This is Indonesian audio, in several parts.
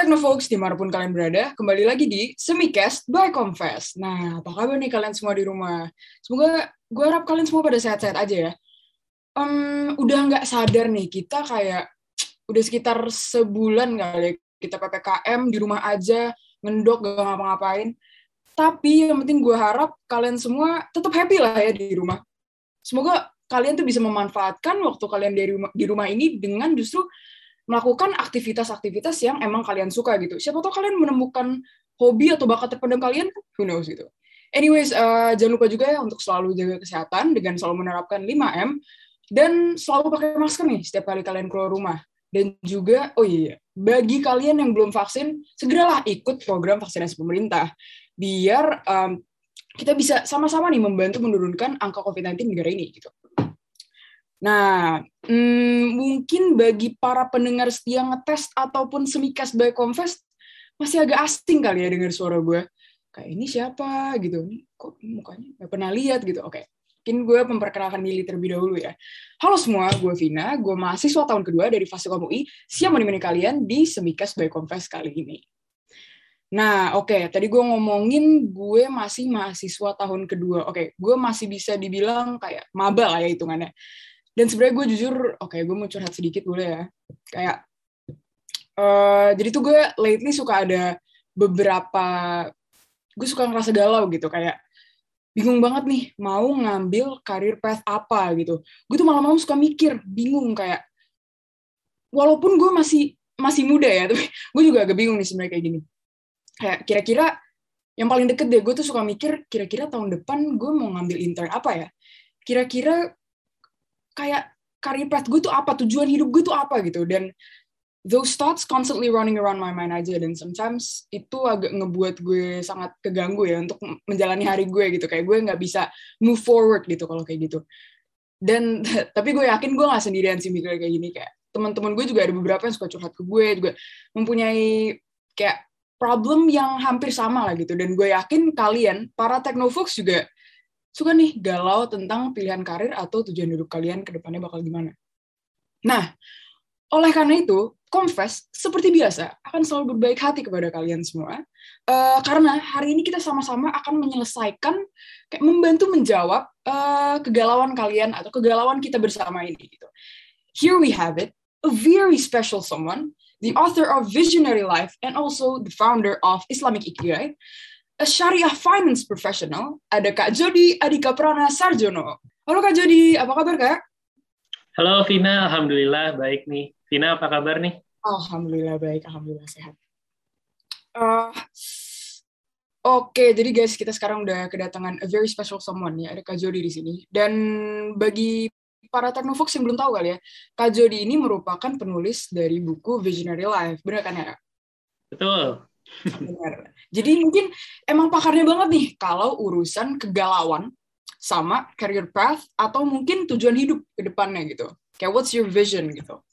Technofolks, di mana pun kalian berada, kembali lagi di Semicast by Confess. Nah, apa kabar nih kalian semua di rumah? Semoga gue harap kalian semua pada sehat-sehat aja ya. Um, udah nggak sadar nih, kita kayak udah sekitar sebulan kali ya, kita PPKM di rumah aja, ngendok, gak ngapa-ngapain. Tapi yang penting gue harap kalian semua tetap happy lah ya di rumah. Semoga kalian tuh bisa memanfaatkan waktu kalian di rumah, di rumah ini dengan justru melakukan aktivitas-aktivitas yang emang kalian suka gitu. Siapa tahu kalian menemukan hobi atau bakat terpendam kalian, who knows gitu. Anyways, uh, jangan lupa juga ya untuk selalu jaga kesehatan dengan selalu menerapkan 5M dan selalu pakai masker nih setiap kali kalian keluar rumah. Dan juga, oh iya, bagi kalian yang belum vaksin, segeralah ikut program vaksinasi pemerintah biar um, kita bisa sama-sama nih membantu menurunkan angka COVID-19 di negara ini gitu. Nah, hmm, mungkin bagi para pendengar setia ngetes ataupun semikas by confess masih agak asing kali ya dengar suara gue. Kayak ini siapa gitu? Kok mukanya gak pernah lihat gitu? Oke, mungkin gue memperkenalkan diri terlebih dahulu ya. Halo semua, gue Vina, gue mahasiswa tahun kedua dari Fasilkom UI, siap menemani kalian di Semikas by Confess kali ini. Nah, oke, okay, tadi gue ngomongin gue masih mahasiswa tahun kedua. Oke, okay, gue masih bisa dibilang kayak maba lah ya hitungannya dan sebenarnya gue jujur oke okay, gue mau curhat sedikit boleh ya. Kayak uh, jadi tuh gue lately suka ada beberapa gue suka ngerasa galau gitu kayak bingung banget nih mau ngambil karir path apa gitu. Gue tuh malam-malam suka mikir bingung kayak walaupun gue masih masih muda ya tapi gue juga agak bingung nih sebenarnya kayak gini. Kayak kira-kira yang paling deket deh gue tuh suka mikir kira-kira tahun depan gue mau ngambil intern apa ya? Kira-kira kayak career path gue tuh apa? Tujuan hidup gue tuh apa gitu? Dan those thoughts constantly running around my mind aja. Dan sometimes itu agak ngebuat gue sangat keganggu ya untuk menjalani hari gue gitu. Kayak gue nggak bisa move forward gitu kalau kayak gitu. Dan tapi gue yakin gue nggak sendirian sih mikir kayak gini. Kayak teman-teman gue juga ada beberapa yang suka curhat ke gue juga mempunyai kayak problem yang hampir sama lah gitu. Dan gue yakin kalian para technofolks juga suka nih galau tentang pilihan karir atau tujuan hidup kalian ke depannya bakal gimana. Nah, oleh karena itu, Confess seperti biasa akan selalu berbaik hati kepada kalian semua, uh, karena hari ini kita sama-sama akan menyelesaikan, kayak membantu menjawab uh, kegalauan kalian atau kegalauan kita bersama ini. Gitu. Here we have it, a very special someone, the author of Visionary Life and also the founder of Islamic Ikigai, a Syariah Finance Professional, ada Kak Jody Adika Prana Sarjono. Halo Kak Jody, apa kabar Kak? Halo Vina, Alhamdulillah baik nih. Vina apa kabar nih? Alhamdulillah baik, Alhamdulillah sehat. Uh, Oke, okay, jadi guys kita sekarang udah kedatangan a very special someone ya, ada Kak Jody di sini. Dan bagi para Technofox yang belum tahu kali ya, Kak Jody ini merupakan penulis dari buku Visionary Life, benar kan ya? Betul. Benar. Jadi mungkin emang pakarnya banget nih kalau urusan kegalauan sama career path atau mungkin tujuan hidup ke depannya gitu. Kayak what's your vision gitu.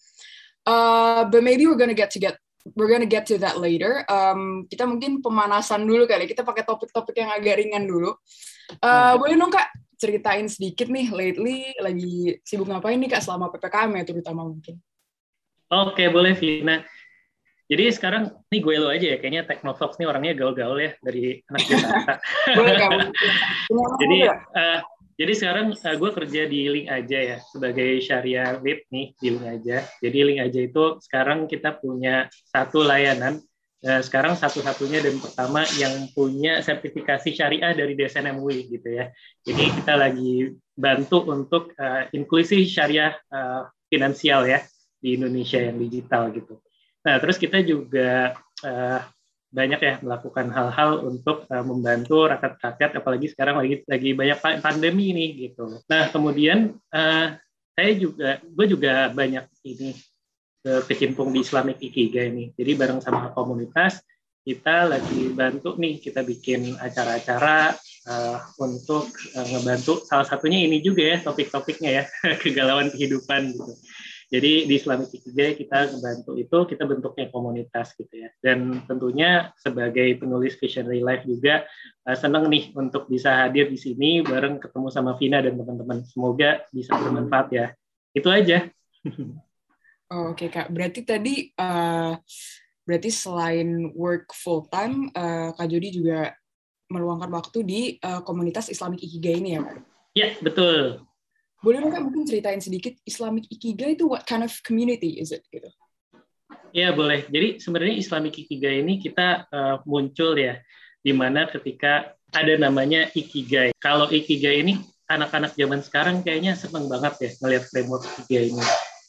Uh, but maybe we're gonna get to get we're gonna get to that later. Um, kita mungkin pemanasan dulu kali. Kita pakai topik-topik yang agak ringan dulu. Uh, boleh dong kak ceritain sedikit nih lately lagi sibuk ngapain nih kak selama ppkm ya terutama mungkin. Oke okay, boleh Vina. Jadi sekarang nih gue lo aja ya, kayaknya Technofox nih orangnya gaul-gaul ya dari anak Jakarta. jadi uh, jadi sekarang uh, gue kerja di Link aja ya sebagai syariah VIP nih di Link aja. Jadi Link aja itu sekarang kita punya satu layanan uh, sekarang satu-satunya dan pertama yang punya sertifikasi syariah dari DSN MUI gitu ya. Jadi kita lagi bantu untuk uh, inklusi syariah uh, finansial ya di Indonesia yang digital gitu. Nah, terus kita juga uh, banyak ya melakukan hal-hal untuk uh, membantu rakyat-rakyat, apalagi sekarang lagi lagi banyak pandemi ini gitu. Nah, kemudian uh, saya juga, gue juga banyak ini kecimpung di Islamic Ikigai ini. Jadi bareng sama komunitas kita lagi bantu nih kita bikin acara-acara uh, untuk uh, ngebantu salah satunya ini juga ya topik-topiknya ya kegalauan kehidupan gitu. Jadi di Islamic Ikigai kita membantu itu, kita bentuknya komunitas gitu ya. Dan tentunya sebagai penulis Visionary Life juga uh, senang nih untuk bisa hadir di sini bareng ketemu sama Vina dan teman-teman. Semoga bisa bermanfaat ya. Itu aja. Oh, Oke okay, Kak, berarti tadi uh, Berarti selain work full time, uh, Kak Jody juga meluangkan waktu di uh, komunitas Islamic Ikigai ini ya, Kak? Iya, betul. Boleh dong mungkin ceritain sedikit Islamic Ikigai itu what kind of community is it gitu? Iya boleh. Jadi sebenarnya Islamic Ikigai ini kita uh, muncul ya, di mana ketika ada namanya Ikigai. Kalau Ikigai ini anak-anak zaman sekarang kayaknya seneng banget ya ngelihat framework Ikigai ini.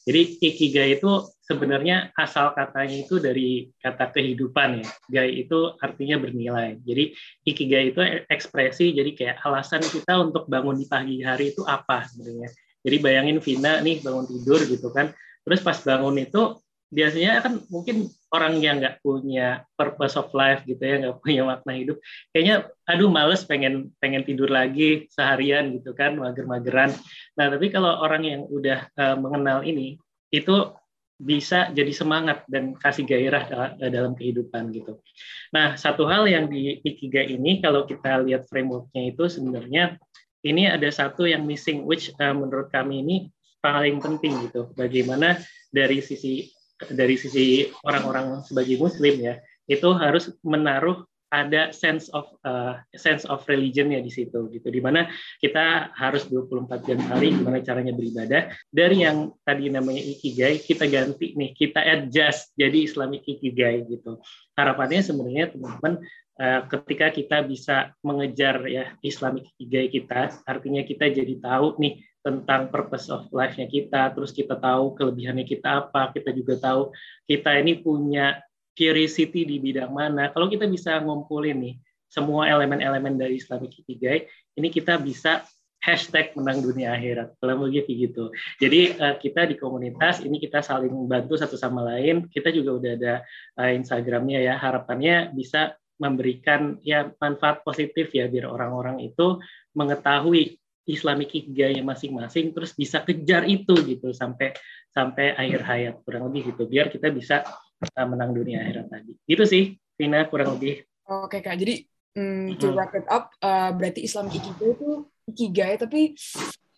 Jadi Ikigai itu sebenarnya asal katanya itu dari kata kehidupan ya. Gai itu artinya bernilai. Jadi Ikigai itu ekspresi jadi kayak alasan kita untuk bangun di pagi hari itu apa sebenarnya. Jadi bayangin Vina nih bangun tidur gitu kan. Terus pas bangun itu biasanya kan mungkin orang yang nggak punya purpose of life gitu ya nggak punya makna hidup kayaknya aduh males pengen pengen tidur lagi seharian gitu kan mager-mageran nah tapi kalau orang yang udah uh, mengenal ini itu bisa jadi semangat dan kasih gairah dalam kehidupan gitu. Nah, satu hal yang di Ikiga ini kalau kita lihat frameworknya itu sebenarnya ini ada satu yang missing which uh, menurut kami ini paling penting gitu. Bagaimana dari sisi dari sisi orang-orang sebagai muslim ya itu harus menaruh ada sense of uh, sense of religion ya di situ gitu. Di mana kita harus 24 jam hari gimana caranya beribadah. Dari yang tadi namanya ikigai kita ganti nih kita adjust jadi islamic ikigai gitu. Harapannya sebenarnya teman-teman uh, ketika kita bisa mengejar ya islamic ikigai kita artinya kita jadi tahu nih tentang purpose of life-nya kita, terus kita tahu kelebihannya kita apa, kita juga tahu kita ini punya curiosity di bidang mana. Kalau kita bisa ngumpulin nih semua elemen-elemen dari Islamic Ikigai, ini kita bisa hashtag menang dunia akhirat. Kalau begitu gitu. Jadi uh, kita di komunitas ini kita saling bantu satu sama lain. Kita juga udah ada uh, Instagramnya ya. Harapannya bisa memberikan ya manfaat positif ya biar orang-orang itu mengetahui Islamic Ikigai masing-masing terus bisa kejar itu gitu sampai sampai akhir hayat kurang lebih gitu biar kita bisa uh, menang dunia akhirat tadi gitu sih Vina kurang lebih oke kak jadi mm, to wrap it up uh, berarti Islamic Ikigai itu Ikigai tapi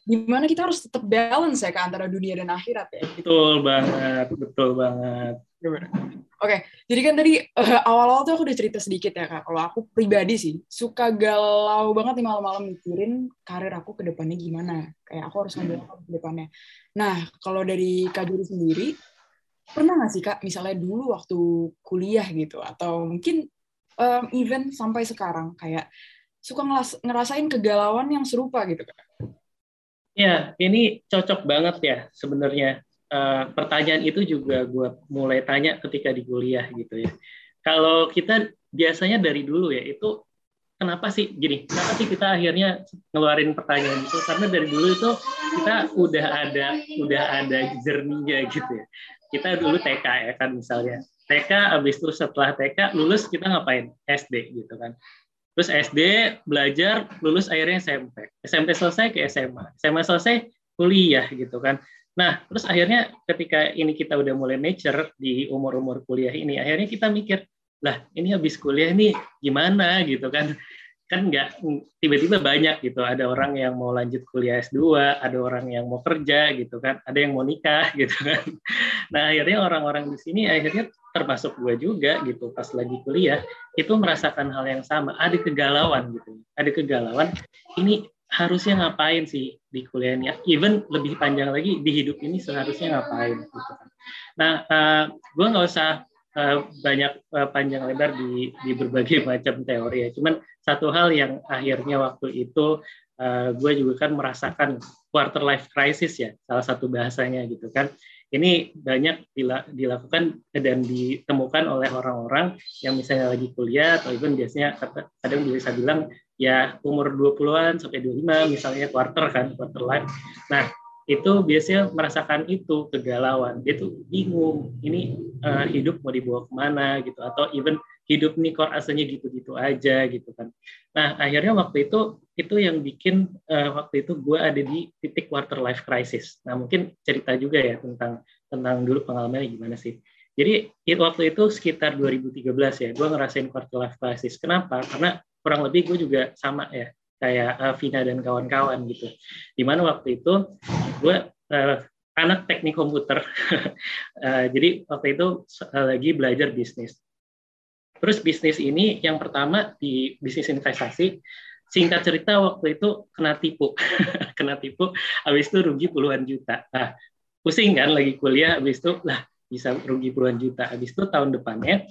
gimana kita harus tetap balance ya ke antara dunia dan akhirat ya betul banget betul banget Oke, jadi kan tadi uh, awal-awal tuh aku udah cerita sedikit ya kak. Kalau aku pribadi sih suka galau banget nih malam-malam mikirin karir aku ke depannya gimana. Kayak aku harus ngambil apa ke depannya. Nah, kalau dari kak Juri sendiri, pernah nggak sih kak, misalnya dulu waktu kuliah gitu, atau mungkin um, even sampai sekarang kayak suka ngerasain kegalauan yang serupa gitu kak? Ya, ini cocok banget ya sebenarnya uh, pertanyaan itu juga gue mulai tanya ketika di kuliah gitu ya. Kalau kita biasanya dari dulu ya itu kenapa sih gini? Kenapa sih kita akhirnya ngeluarin pertanyaan itu? Karena dari dulu itu kita udah ada udah ada jerninya gitu ya. Kita dulu TK ya kan misalnya. TK habis itu setelah TK lulus kita ngapain? SD gitu kan. Terus SD belajar lulus akhirnya SMP. SMP selesai ke SMA. SMA selesai kuliah gitu kan. Nah, terus akhirnya ketika ini kita udah mulai mature di umur-umur kuliah ini, akhirnya kita mikir, lah ini habis kuliah ini gimana gitu kan? Kan nggak tiba-tiba banyak gitu. Ada orang yang mau lanjut kuliah S2, ada orang yang mau kerja gitu kan, ada yang mau nikah gitu kan. Nah, akhirnya orang-orang di sini akhirnya termasuk gue juga gitu pas lagi kuliah itu merasakan hal yang sama ada kegalauan gitu ada kegalauan ini harusnya ngapain sih di kuliah ini? Even lebih panjang lagi di hidup ini seharusnya ngapain? Gitu kan. Nah, uh, eh, gue nggak usah uh, banyak uh, panjang lebar di di berbagai macam teori ya. Cuman satu hal yang akhirnya waktu itu uh, gue juga kan merasakan quarter life crisis ya, salah satu bahasanya gitu kan. Ini banyak dilakukan dan ditemukan oleh orang-orang yang misalnya lagi kuliah atau even biasanya kadang bisa bilang ya umur 20-an sampai 25 misalnya quarter kan, quarter life. Nah, itu biasanya merasakan itu kegalauan. Dia tuh bingung, ini uh, hidup mau dibawa ke mana gitu, atau even hidup nih kok rasanya gitu-gitu aja gitu kan. Nah, akhirnya waktu itu itu yang bikin uh, waktu itu gue ada di titik quarter life crisis. Nah, mungkin cerita juga ya tentang tentang dulu pengalamannya gimana sih. Jadi waktu itu sekitar 2013 ya, gue ngerasain quarter life crisis. Kenapa? Karena kurang lebih gue juga sama ya kayak uh, Vina dan kawan-kawan gitu. Di mana waktu itu gue uh, anak teknik komputer. uh, jadi waktu itu uh, lagi belajar bisnis. Terus bisnis ini yang pertama di bisnis investasi, singkat cerita waktu itu kena tipu, kena tipu, habis itu rugi puluhan juta. Nah, pusing kan lagi kuliah, habis itu lah bisa rugi puluhan juta. Habis itu tahun depannya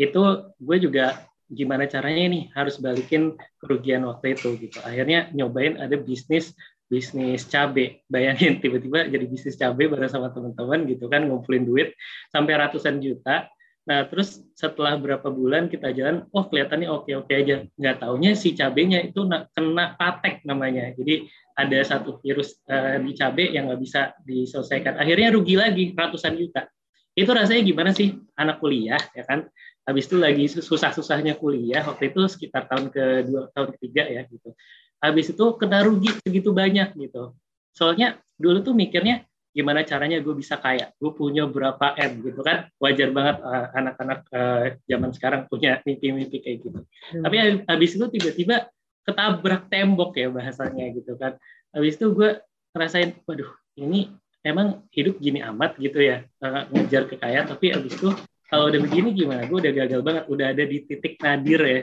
itu gue juga gimana caranya nih harus balikin kerugian waktu itu gitu. Akhirnya nyobain ada bisnis bisnis cabe. Bayangin tiba-tiba jadi bisnis cabe bareng sama teman-teman gitu kan ngumpulin duit sampai ratusan juta. Nah, terus setelah berapa bulan kita jalan, oh kelihatannya oke-oke aja. Nggak taunya si cabenya itu kena patek namanya. Jadi ada satu virus uh, di cabe yang nggak bisa diselesaikan. Akhirnya rugi lagi ratusan juta. Itu rasanya gimana sih? Anak kuliah ya kan? Habis itu lagi susah-susahnya kuliah. Waktu itu sekitar tahun kedua tahun ketiga ya gitu. Habis itu kena rugi segitu banyak gitu. Soalnya dulu tuh mikirnya gimana caranya gue bisa kaya? Gue punya berapa m gitu kan? Wajar banget uh, anak-anak uh, zaman sekarang punya mimpi-mimpi kayak gitu. Hmm. tapi habis itu tiba-tiba ketabrak tembok ya bahasanya gitu kan? Habis itu gue ngerasain waduh ini emang hidup gini amat gitu ya uh, ngejar kekayaan tapi habis itu kalau udah begini gimana? Gue udah gagal banget, udah ada di titik nadir ya,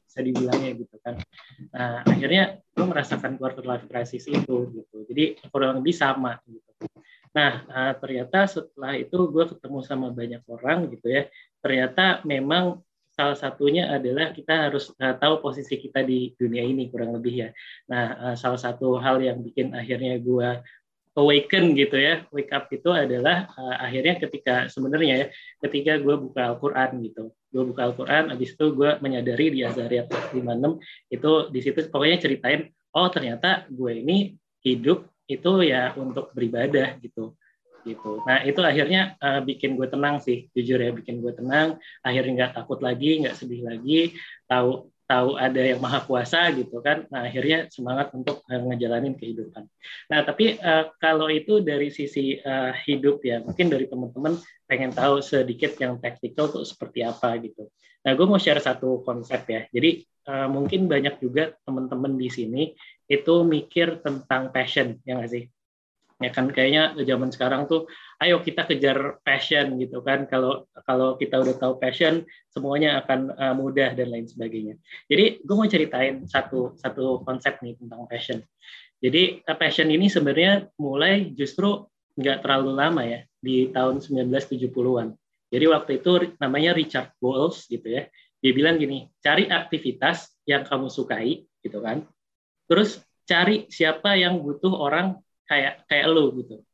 bisa dibilangnya gitu kan. Nah, akhirnya gue merasakan quarter life crisis itu gitu. Jadi kurang lebih sama gitu. Nah, uh, ternyata setelah itu gue ketemu sama banyak orang gitu ya. Ternyata memang salah satunya adalah kita harus uh, tahu posisi kita di dunia ini kurang lebih ya. Nah, salah satu hal yang bikin akhirnya gue awaken gitu ya wake up itu adalah uh, akhirnya ketika sebenarnya ya ketika gue buka Al-Quran gitu. Gue buka Al-Quran habis itu gue menyadari di Azariat 56 itu di situ pokoknya ceritain oh ternyata gue ini hidup itu ya untuk beribadah gitu gitu. Nah itu akhirnya uh, bikin gue tenang sih jujur ya bikin gue tenang. Akhirnya nggak takut lagi nggak sedih lagi tahu tahu ada yang maha kuasa gitu kan nah akhirnya semangat untuk uh, ngejalanin kehidupan. Nah tapi uh, kalau itu dari sisi uh, hidup ya mungkin dari teman-teman pengen tahu sedikit yang teknikal tuh seperti apa gitu. Nah gue mau share satu konsep ya. Jadi uh, mungkin banyak juga teman-teman di sini itu mikir tentang passion ya nggak sih? Ya kan kayaknya zaman sekarang tuh ayo kita kejar passion gitu kan. Kalau kalau kita udah tahu passion semuanya akan uh, mudah dan lain sebagainya. Jadi gue mau ceritain satu satu konsep nih tentang passion. Jadi uh, passion ini sebenarnya mulai justru nggak terlalu lama ya di tahun 1970-an jadi waktu itu namanya Richard Bowles gitu ya. Dia bilang gini cari aktivitas yang kamu sukai gitu kan. Terus cari siapa yang butuh orang kayak kayak lu gitu.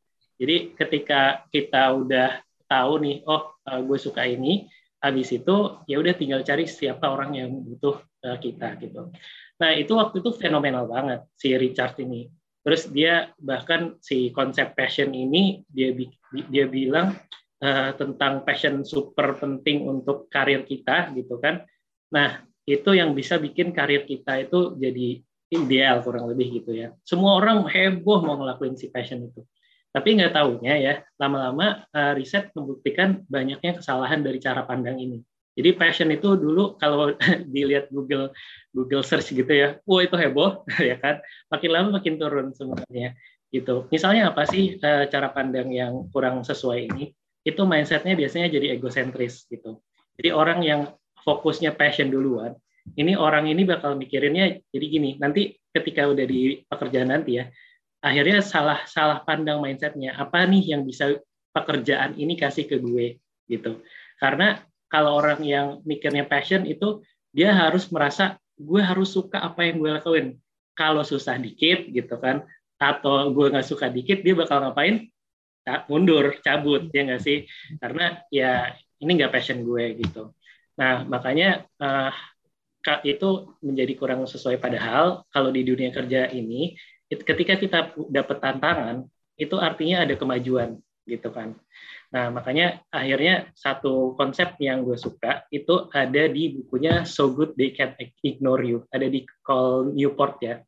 Jadi ketika kita udah tahu nih, oh uh, gue suka ini, habis itu ya udah tinggal cari siapa orang yang butuh uh, kita gitu. Nah itu waktu itu fenomenal banget si Richard ini. Terus dia bahkan si konsep passion ini dia dia bilang uh, tentang passion super penting untuk karir kita gitu kan. Nah itu yang bisa bikin karir kita itu jadi ideal kurang lebih gitu ya. Semua orang heboh mau ngelakuin si passion itu. Tapi nggak tahunya ya, lama-lama uh, riset membuktikan banyaknya kesalahan dari cara pandang ini. Jadi passion itu dulu kalau dilihat Google Google search gitu ya, wah itu heboh ya kan. Makin lama makin turun sebenarnya gitu. Misalnya apa sih uh, cara pandang yang kurang sesuai ini? Itu mindsetnya biasanya jadi egosentris gitu. Jadi orang yang fokusnya passion duluan, ini orang ini bakal mikirinnya jadi gini nanti ketika udah di pekerjaan nanti ya akhirnya salah salah pandang mindsetnya. Apa nih yang bisa pekerjaan ini kasih ke gue gitu. Karena kalau orang yang mikirnya passion itu dia harus merasa gue harus suka apa yang gue lakuin. Kalau susah dikit gitu kan atau gue nggak suka dikit dia bakal ngapain? Mundur cabut ya nggak sih? Karena ya ini nggak passion gue gitu. Nah makanya uh, itu menjadi kurang sesuai padahal kalau di dunia kerja ini ketika kita dapat tantangan itu artinya ada kemajuan gitu kan. Nah, makanya akhirnya satu konsep yang gue suka itu ada di bukunya So Good They Can Ignore You, ada di Call Newport ya.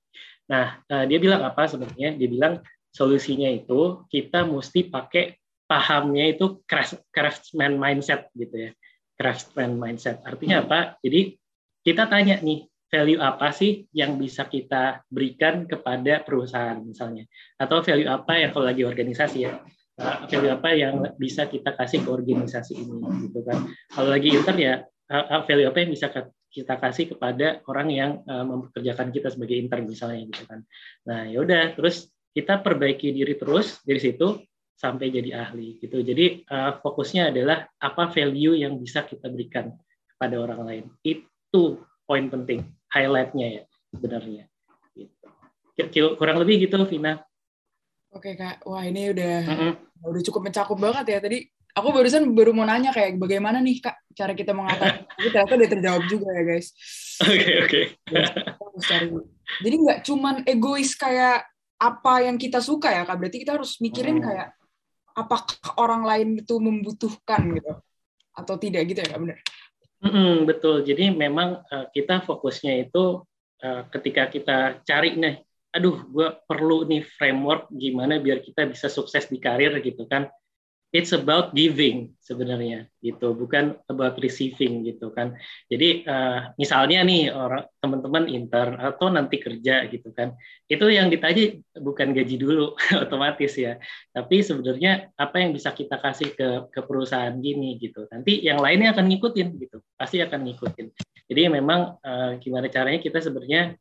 Nah, eh, dia bilang apa sebenarnya? Dia bilang solusinya itu kita mesti pakai pahamnya itu craftsman mindset gitu ya. Craftsman mindset. Artinya apa? Jadi kita tanya nih value apa sih yang bisa kita berikan kepada perusahaan misalnya? Atau value apa yang kalau lagi organisasi ya? Uh, value apa yang bisa kita kasih ke organisasi ini gitu kan? Kalau lagi intern ya uh, value apa yang bisa kita kasih kepada orang yang mempekerjakan kita sebagai intern misalnya gitu kan? Nah ya udah terus kita perbaiki diri terus dari situ sampai jadi ahli gitu. Jadi fokusnya adalah apa value yang bisa kita berikan kepada orang lain. Itu poin penting highlightnya ya sebenarnya gitu. kurang lebih gitu Vina Oke kak, wah ini udah mm -hmm. udah cukup mencakup banget ya tadi. Aku barusan baru mau nanya kayak bagaimana nih kak cara kita mengatasi. Tapi ternyata udah terjawab juga ya guys. Oke okay, oke. Okay. Jadi nggak cuman egois kayak apa yang kita suka ya kak. Berarti kita harus mikirin hmm. kayak apakah orang lain itu membutuhkan gitu atau tidak gitu ya kak benar? Mm -hmm, betul. Jadi memang uh, kita fokusnya itu uh, ketika kita cari nih aduh gue perlu nih framework gimana biar kita bisa sukses di karir gitu kan it's about giving sebenarnya gitu. Bukan about receiving gitu kan. Jadi uh, misalnya nih orang teman-teman intern atau nanti kerja gitu kan. Itu yang ditanya bukan gaji dulu otomatis ya. Tapi sebenarnya apa yang bisa kita kasih ke ke perusahaan gini gitu. Nanti yang lainnya akan ngikutin gitu. Pasti akan ngikutin. Jadi memang uh, gimana caranya kita sebenarnya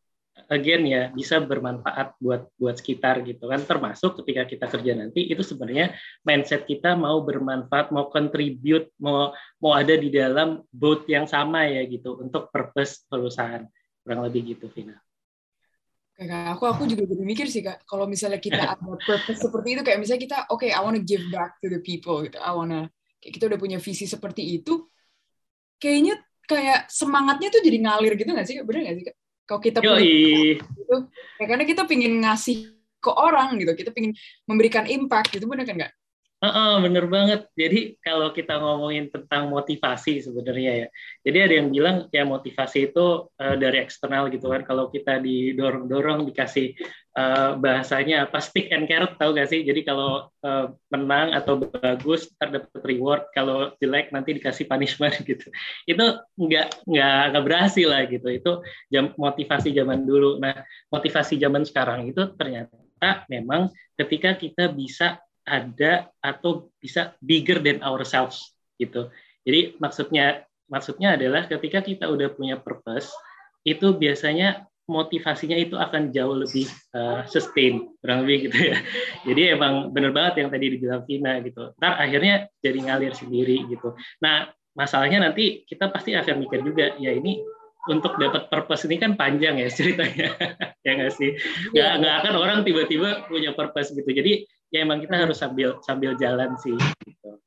again ya bisa bermanfaat buat buat sekitar gitu kan. Termasuk ketika kita kerja nanti itu sebenarnya mindset kita mau bermanfaat mau contribute mau mau ada di dalam boat yang sama ya gitu untuk purpose perusahaan. Kurang lebih gitu Vina. Oke kak, aku aku juga jadi mikir sih kak, kalau misalnya kita ada purpose seperti itu, kayak misalnya kita, oke, okay, I wanna give back to the people, gitu, I wanna, kayak kita udah punya visi seperti itu, kayaknya kayak semangatnya tuh jadi ngalir gitu nggak sih, bener nggak sih kak? Kalau kita punya gitu, ya karena kita pingin ngasih ke orang gitu kita pingin memberikan impact gitu benar kan nggak Uh, uh, bener banget. Jadi kalau kita ngomongin tentang motivasi sebenarnya ya, jadi ada yang bilang ya motivasi itu uh, dari eksternal gitu kan. Kalau kita didorong-dorong dikasih uh, bahasanya apa stick and carrot tahu gak sih? Jadi kalau uh, menang atau bagus terdapat reward, kalau jelek nanti dikasih punishment gitu. Itu nggak nggak nggak berhasil lah gitu. Itu jam, motivasi zaman dulu. Nah motivasi zaman sekarang itu ternyata memang ketika kita bisa ada atau bisa bigger than ourselves gitu. Jadi maksudnya maksudnya adalah ketika kita udah punya purpose itu biasanya motivasinya itu akan jauh lebih uh, sustain kurang lebih gitu ya. Jadi emang bener banget yang tadi dibilang Tina gitu. Ntar akhirnya jadi ngalir sendiri gitu. Nah masalahnya nanti kita pasti akan mikir juga ya ini untuk dapat purpose ini kan panjang ya ceritanya ya nggak sih nggak nggak akan orang tiba-tiba punya purpose gitu jadi ya emang kita harus sambil sambil jalan sih gitu.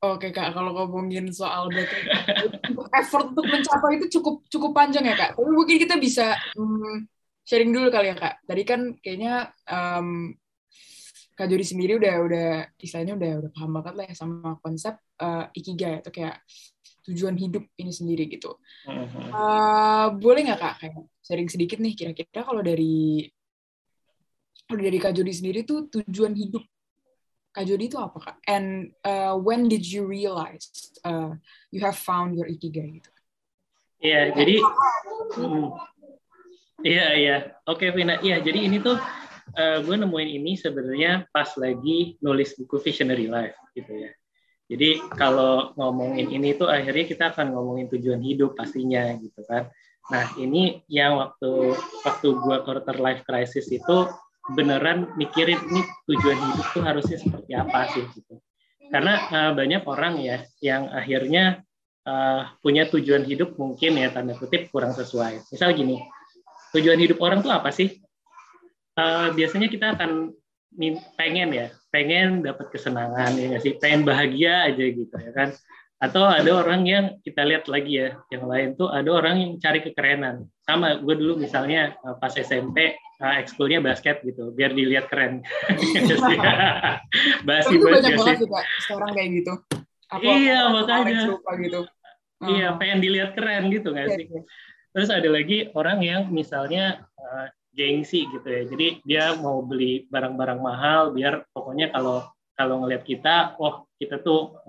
Oke kak, kalau ngomongin soal berarti effort untuk mencapai itu cukup cukup panjang ya kak. Tapi mungkin kita bisa um, sharing dulu kali ya kak. Tadi kan kayaknya um, kak Jody sendiri udah udah istilahnya udah udah paham banget lah ya sama konsep uh, ikigai atau kayak tujuan hidup ini sendiri gitu. Uh, boleh nggak kak kayak sharing sedikit nih kira-kira kalau dari dari Kak Jody sendiri tuh tujuan hidup Kak Jody itu apa Kak? And uh, when did you realize uh, you have found your ikigai gitu? Iya, yeah, jadi hmm. Iya, iya. Oke, Vina. Iya, jadi ini tuh uh, gue nemuin ini sebenarnya pas lagi nulis buku Visionary Life gitu ya. Jadi kalau ngomongin ini tuh akhirnya kita akan ngomongin tujuan hidup pastinya gitu kan. Nah, ini yang waktu waktu gue quarter life crisis itu beneran mikirin ini tujuan hidup tuh harusnya seperti apa sih gitu. Karena uh, banyak orang ya yang akhirnya uh, punya tujuan hidup mungkin ya tanda kutip kurang sesuai. Misal gini, tujuan hidup orang tuh apa sih? Uh, biasanya kita akan pengen ya, pengen dapat kesenangan ya sih, pengen bahagia aja gitu ya kan. Atau ada orang yang kita lihat lagi ya, yang lain tuh ada orang yang cari kekerenan. Sama gue dulu misalnya pas SMP uh, ekskulnya basket gitu, biar dilihat keren. Basi itu banyak banget sih kak sekarang kayak gitu. Apa, iya makanya. gitu. Iya uh. pengen dilihat keren gitu nggak iya, sih? Iya. Terus ada lagi orang yang misalnya uh, gengsi gitu ya. Jadi dia mau beli barang-barang mahal biar pokoknya kalau kalau ngelihat kita, oh kita tuh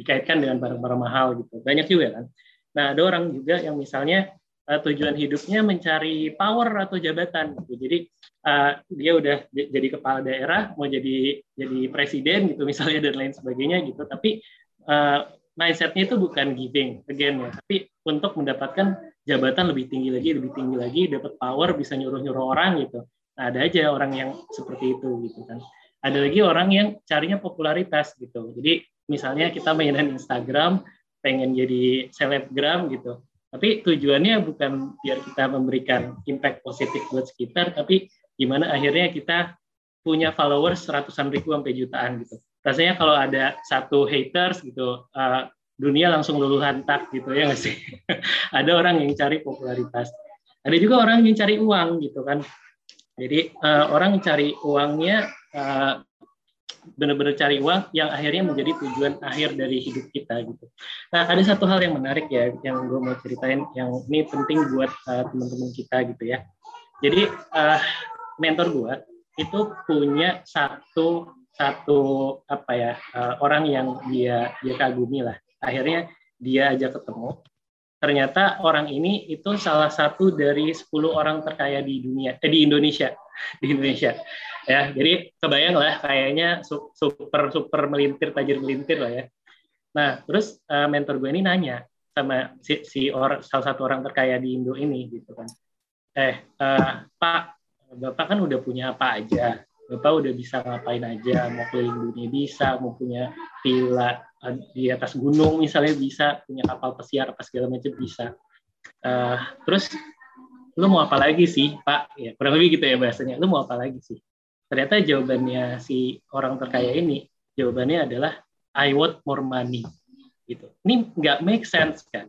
dikaitkan dengan barang-barang mahal gitu. Banyak juga kan. Nah ada orang juga yang misalnya uh, tujuan hidupnya mencari power atau jabatan gitu. Jadi uh, dia udah jadi kepala daerah, mau jadi jadi presiden gitu misalnya dan lain sebagainya gitu. Tapi uh, mindsetnya itu bukan giving again ya, tapi untuk mendapatkan jabatan lebih tinggi lagi, lebih tinggi lagi, dapat power, bisa nyuruh-nyuruh orang gitu. Nah, ada aja orang yang seperti itu gitu kan. Ada lagi orang yang carinya popularitas gitu. Jadi misalnya kita mainan Instagram, pengen jadi selebgram gitu tapi tujuannya bukan biar kita memberikan impact positif buat sekitar, tapi gimana akhirnya kita punya followers ratusan ribu sampai jutaan gitu. Rasanya kalau ada satu haters gitu, uh, dunia langsung luluh hantak gitu ya nggak sih? ada orang yang cari popularitas, ada juga orang yang cari uang gitu kan. Jadi uh, orang cari uangnya uh, benar-benar cari uang yang akhirnya menjadi tujuan akhir dari hidup kita gitu. Nah ada satu hal yang menarik ya yang gue mau ceritain yang ini penting buat uh, teman-teman kita gitu ya. Jadi uh, mentor gue itu punya satu satu apa ya uh, orang yang dia dia kagumi lah. Akhirnya dia aja ketemu. Ternyata orang ini itu salah satu dari 10 orang terkaya di dunia eh, di Indonesia di Indonesia. Ya jadi kebayang lah kayaknya super super melintir tajir melintir lah ya. Nah terus uh, mentor gue ini nanya sama si, si or, salah satu orang terkaya di Indo ini gitu kan. Eh uh, Pak Bapak kan udah punya apa aja? Bapak udah bisa ngapain aja? Mau keliling dunia bisa mau punya villa di atas gunung misalnya bisa punya kapal pesiar apa segala macam bisa. Uh, terus lu mau apa lagi sih Pak? Ya kurang lebih gitu ya bahasanya. Lu mau apa lagi sih? Ternyata jawabannya si orang terkaya ini jawabannya adalah I want more money gitu. Ini nggak make sense kan?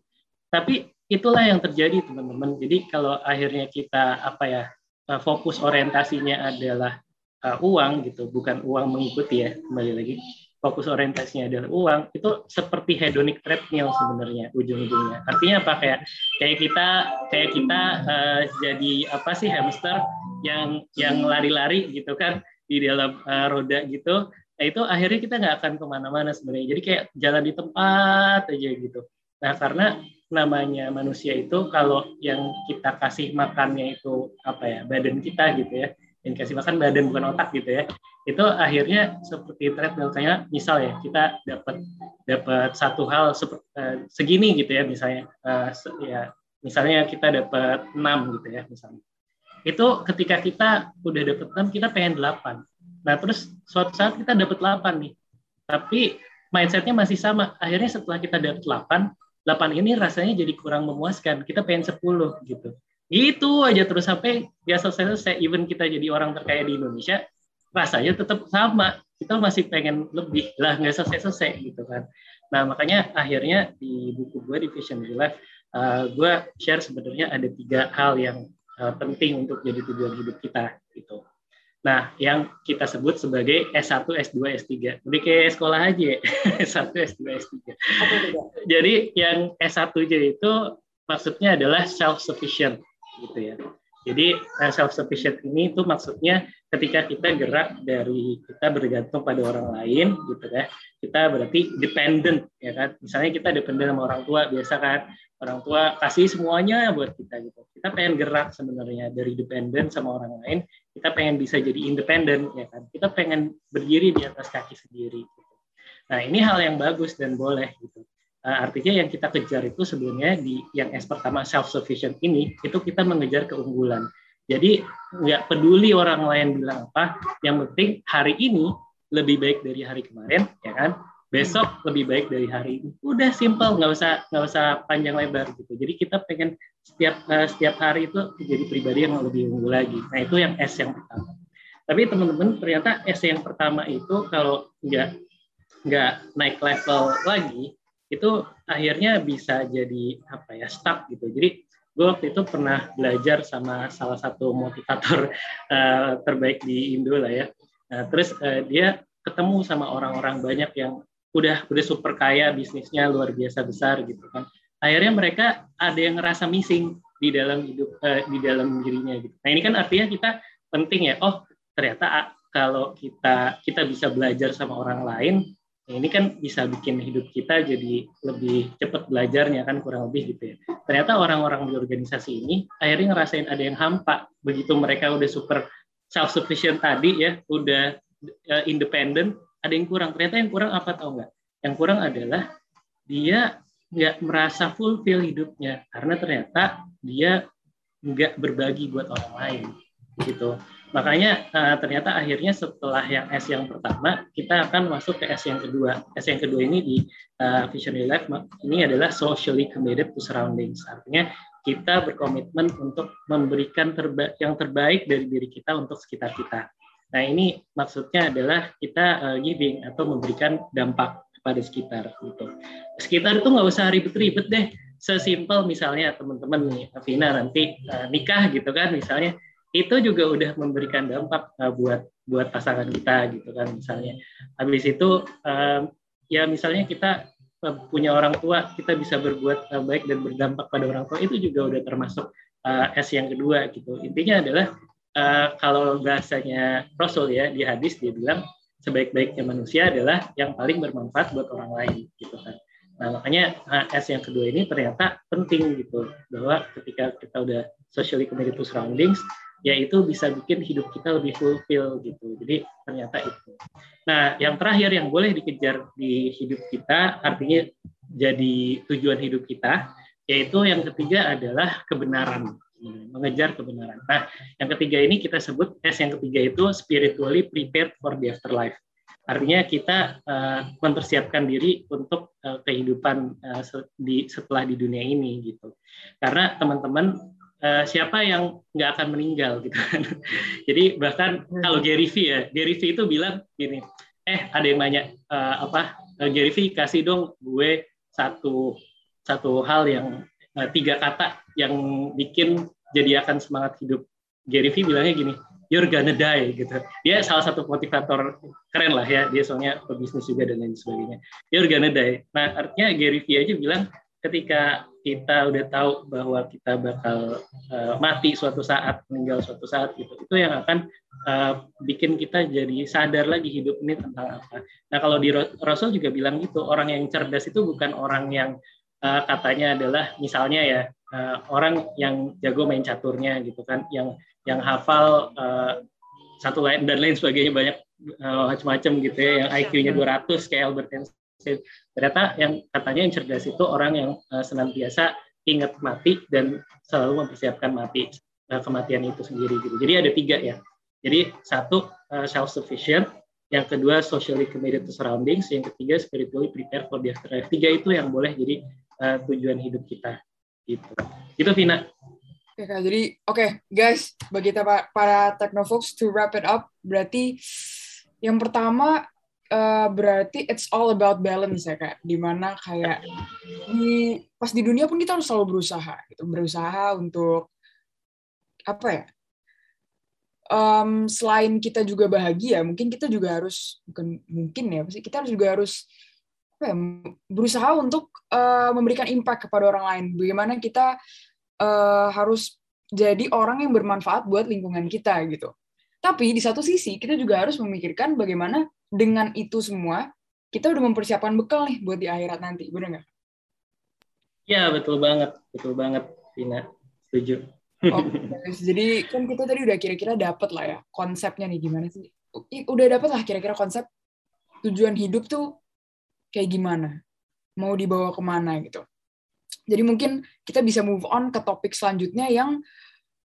Tapi itulah yang terjadi teman-teman. Jadi kalau akhirnya kita apa ya eh, fokus orientasinya adalah uh, uang gitu bukan uang mengikuti ya kembali lagi fokus orientasinya adalah uang itu seperti hedonic treadmill sebenarnya ujung-ujungnya. Artinya apa? Kayak kayak kita kayak kita uh, jadi apa sih hamster yang yang lari-lari gitu kan di dalam uh, roda gitu. Nah itu akhirnya kita nggak akan ke mana-mana sebenarnya. Jadi kayak jalan di tempat aja gitu. Nah karena namanya manusia itu kalau yang kita kasih makannya itu apa ya badan kita gitu ya yang kasih makan badan bukan otak gitu ya itu akhirnya seperti treadmill kayak misal ya kita dapat dapat satu hal seperti, uh, segini gitu ya misalnya uh, ya misalnya kita dapat enam gitu ya misalnya. Itu ketika kita udah dapat 6 kita pengen 8 nah terus suatu saat kita dapat 8 nih tapi mindsetnya masih sama. Akhirnya setelah kita dapat 8 8 ini rasanya jadi kurang memuaskan. Kita pengen 10 gitu. Itu aja terus sampai biasa selesai even kita jadi orang terkaya di Indonesia rasanya tetap sama kita masih pengen lebih lah nggak selesai selesai gitu kan nah makanya akhirnya di buku gue di Vision Life uh, gue share sebenarnya ada tiga hal yang uh, penting untuk jadi tujuan hidup kita gitu. Nah, yang kita sebut sebagai S1, S2, S3. Udah kayak sekolah aja, S1, S2, S3. Jadi yang S1 aja itu maksudnya adalah self-sufficient gitu ya. Jadi eh, self-sufficient ini itu maksudnya ketika kita gerak dari kita bergantung pada orang lain gitu ya, kita berarti dependent ya kan. Misalnya kita dependent sama orang tua biasa kan, orang tua kasih semuanya buat kita gitu. Kita pengen gerak sebenarnya dari dependen sama orang lain kita pengen bisa jadi independen ya kan. Kita pengen berdiri di atas kaki sendiri gitu. nah ini hal yang bagus dan boleh gitu artinya yang kita kejar itu sebenarnya di yang S pertama self sufficient ini itu kita mengejar keunggulan. Jadi nggak peduli orang lain bilang apa yang penting hari ini lebih baik dari hari kemarin ya kan? Besok lebih baik dari hari ini. Udah simple nggak usah nggak usah panjang lebar gitu. Jadi kita pengen setiap uh, setiap hari itu menjadi pribadi yang lebih unggul lagi. Nah itu yang S yang pertama. Tapi teman-teman ternyata S yang pertama itu kalau nggak nggak naik level lagi itu akhirnya bisa jadi apa ya stuck gitu. Jadi gue waktu itu pernah belajar sama salah satu motivator uh, terbaik di Indo lah ya. Nah, terus uh, dia ketemu sama orang-orang banyak yang udah udah super kaya bisnisnya luar biasa besar gitu kan. Akhirnya mereka ada yang ngerasa missing di dalam hidup uh, di dalam dirinya gitu. Nah ini kan artinya kita penting ya. Oh ternyata kalau kita kita bisa belajar sama orang lain Nah, ini kan bisa bikin hidup kita jadi lebih cepat belajarnya kan kurang lebih gitu ya. Ternyata orang-orang di organisasi ini akhirnya ngerasain ada yang hampa begitu mereka udah super self sufficient tadi ya, udah uh, independen, ada yang kurang. Ternyata yang kurang apa tau nggak? Yang kurang adalah dia nggak merasa fulfill hidupnya karena ternyata dia nggak berbagi buat orang lain gitu. Makanya uh, ternyata akhirnya setelah yang S yang pertama, kita akan masuk ke S yang kedua. S yang kedua ini di uh, Visionary Life ini adalah socially committed to surroundings. Artinya kita berkomitmen untuk memberikan terba yang terbaik dari diri kita untuk sekitar kita. Nah ini maksudnya adalah kita uh, giving atau memberikan dampak kepada sekitar gitu. Sekitar itu nggak usah ribet-ribet deh. Sesimpel misalnya teman-teman nih, Vina nanti uh, nikah gitu kan misalnya itu juga udah memberikan dampak uh, buat buat pasangan kita gitu kan misalnya. Habis itu uh, ya misalnya kita uh, punya orang tua, kita bisa berbuat uh, baik dan berdampak pada orang tua itu juga udah termasuk uh, S yang kedua gitu. Intinya adalah uh, kalau bahasanya Rasul ya di hadis dia bilang sebaik-baiknya manusia adalah yang paling bermanfaat buat orang lain gitu kan. Nah, makanya S yang kedua ini ternyata penting gitu bahwa ketika kita udah socially committed to surroundings, ya itu bisa bikin hidup kita lebih fulfill gitu. Jadi ternyata itu. Nah, yang terakhir yang boleh dikejar di hidup kita artinya jadi tujuan hidup kita yaitu yang ketiga adalah kebenaran mengejar kebenaran. Nah, yang ketiga ini kita sebut S yang ketiga itu spiritually prepared for the afterlife. Artinya kita uh, mempersiapkan diri untuk uh, kehidupan uh, di setelah di dunia ini gitu. Karena teman-teman uh, siapa yang nggak akan meninggal gitu kan. Jadi bahkan hmm. kalau Gary V ya, Gary V itu bilang gini, eh ada yang nanya uh, apa uh, Gary V kasih dong gue satu satu hal yang uh, tiga kata yang bikin jadi akan semangat hidup. Gary V bilangnya gini, you're gonna die gitu. Dia salah satu motivator keren lah ya, dia soalnya pebisnis juga dan lain sebagainya. You're gonna die. Nah artinya Gary V aja bilang ketika kita udah tahu bahwa kita bakal uh, mati suatu saat, meninggal suatu saat gitu, itu yang akan uh, bikin kita jadi sadar lagi hidup ini tentang apa. Nah kalau di Rasul juga bilang gitu, orang yang cerdas itu bukan orang yang uh, katanya adalah misalnya ya uh, orang yang jago main caturnya gitu kan, yang yang hafal uh, satu lain dan lain sebagainya banyak uh, macam-macam gitu ya, yang IQ-nya 200 kayak Albert Einstein Ternyata yang katanya yang cerdas itu orang yang uh, senantiasa ingat mati dan selalu mempersiapkan mati uh, kematian itu sendiri gitu. Jadi ada tiga ya. Jadi satu uh, self sufficient, yang kedua socially committed to surroundings, yang ketiga spiritually prepared for the afterlife. Tiga itu yang boleh jadi uh, tujuan hidup kita. Gitu. Itu Vina. Oke, Kak. Jadi, oke, okay, guys, bagi kita para Technofolks to wrap it up, berarti yang pertama uh, berarti it's all about balance ya kak. Di mana kayak di pas di dunia pun kita harus selalu berusaha gitu. Berusaha untuk apa ya um, selain kita juga bahagia mungkin kita juga harus bukan mungkin ya pasti kita harus juga harus apa ya, berusaha untuk uh, memberikan impact kepada orang lain. Bagaimana kita uh, harus jadi orang yang bermanfaat buat lingkungan kita gitu. Tapi di satu sisi kita juga harus memikirkan bagaimana dengan itu semua kita udah mempersiapkan bekal nih buat di akhirat nanti, bener nggak? Ya betul banget, betul banget, Vina, setuju. Oh, jadi kan kita tadi udah kira-kira dapet lah ya konsepnya nih gimana sih? Udah dapet lah kira-kira konsep tujuan hidup tuh kayak gimana, mau dibawa ke mana gitu. Jadi mungkin kita bisa move on ke topik selanjutnya yang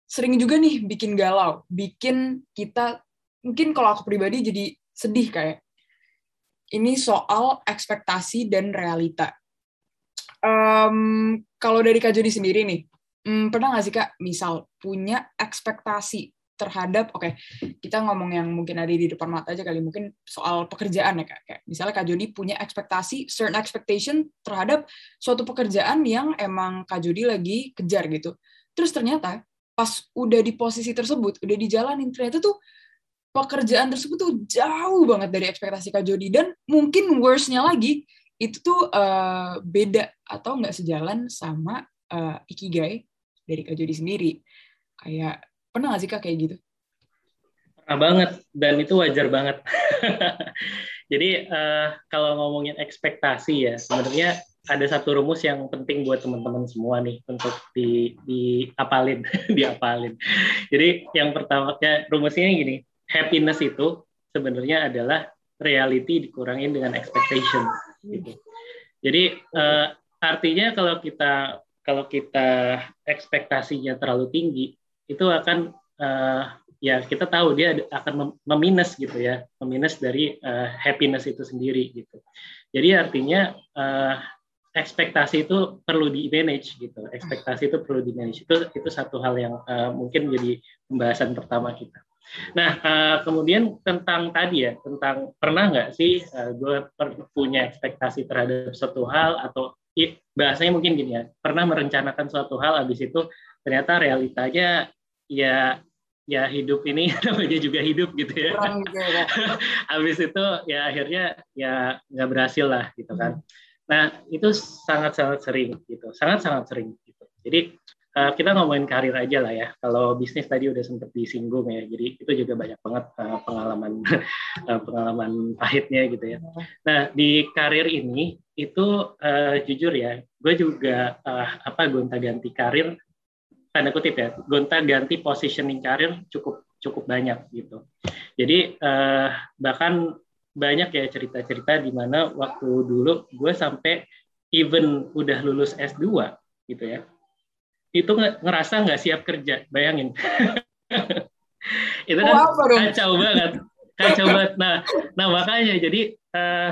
sering juga nih bikin galau, bikin kita mungkin kalau aku pribadi jadi sedih kayak ini soal ekspektasi dan realita. Um, kalau dari Kak Jody sendiri nih, um, pernah nggak sih Kak, misal punya ekspektasi terhadap, oke, okay, kita ngomong yang mungkin ada di depan mata aja kali, mungkin soal pekerjaan ya Kak. Kayak, misalnya Kak Jody punya ekspektasi, certain expectation terhadap suatu pekerjaan yang emang Kak Jody lagi kejar gitu. Terus ternyata pas udah di posisi tersebut, udah dijalanin, ternyata tuh pekerjaan tersebut tuh jauh banget dari ekspektasi Kak Jody dan mungkin worst-nya lagi itu tuh uh, beda atau nggak sejalan sama uh, ikigai dari Kak Jody sendiri. Kayak pernah nggak sih Kak kayak gitu? Pernah banget dan itu wajar banget. Jadi uh, kalau ngomongin ekspektasi ya, sebenarnya ada satu rumus yang penting buat teman-teman semua nih untuk di diapalin, diapalin. Jadi yang pertama ya rumusnya gini, happiness itu sebenarnya adalah reality dikurangin dengan expectation gitu. Jadi uh, artinya kalau kita kalau kita ekspektasinya terlalu tinggi itu akan uh, ya kita tahu dia akan meminus gitu ya, meminus dari uh, happiness itu sendiri gitu. Jadi artinya uh, ekspektasi itu perlu di manage gitu. Ekspektasi itu perlu di manage. Itu itu satu hal yang uh, mungkin jadi pembahasan pertama kita. Nah, uh, kemudian tentang tadi ya, tentang pernah nggak sih uh, gue punya ekspektasi terhadap suatu hal atau bahasanya mungkin gini ya, pernah merencanakan suatu hal, habis itu ternyata realitanya ya ya hidup ini namanya juga hidup gitu ya. Gitu ya Habis itu ya akhirnya ya nggak berhasil lah gitu kan. Hmm. Nah itu sangat-sangat sering gitu, sangat-sangat sering gitu. Jadi uh, kita ngomongin karir aja lah ya. Kalau bisnis tadi udah sempat disinggung ya, jadi itu juga banyak banget uh, pengalaman uh, pengalaman pahitnya gitu ya. Nah di karir ini itu uh, jujur ya, gue juga uh, apa gonta-ganti karir tanda kutip ya gonta ganti positioning karir cukup cukup banyak gitu jadi eh, bahkan banyak ya cerita-cerita di mana waktu dulu gue sampai even udah lulus S2 gitu ya itu ngerasa nggak siap kerja bayangin itu kan oh, kacau banget kacau banget nah nah makanya jadi uh,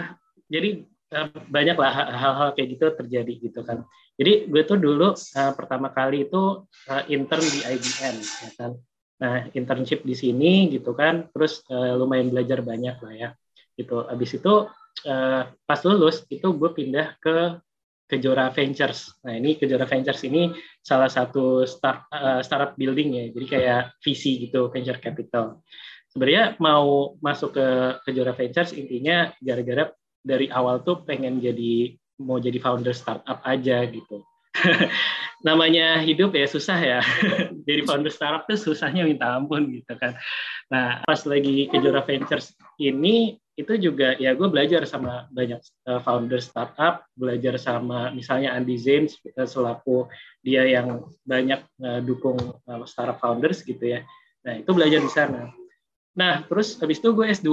jadi uh, banyak lah hal-hal kayak gitu terjadi gitu kan jadi gue tuh dulu uh, pertama kali itu uh, intern di IBM, ya kan. Nah internship di sini gitu kan, terus uh, lumayan belajar banyak lah ya. Gitu. Abis itu uh, pas lulus itu gue pindah ke Kejora Ventures. Nah ini Kejora Ventures ini salah satu start uh, startup building ya, jadi kayak VC gitu, venture capital. Sebenarnya mau masuk ke Kejora Ventures intinya gara-gara dari awal tuh pengen jadi mau jadi founder startup aja gitu. Namanya hidup ya susah ya. jadi founder startup tuh susahnya minta ampun gitu kan. Nah pas lagi ke Jura Ventures ini itu juga ya gue belajar sama banyak uh, founder startup, belajar sama misalnya Andy Zain uh, selaku dia yang banyak uh, dukung startup founders gitu ya. Nah itu belajar di sana. Nah terus habis itu gue S2,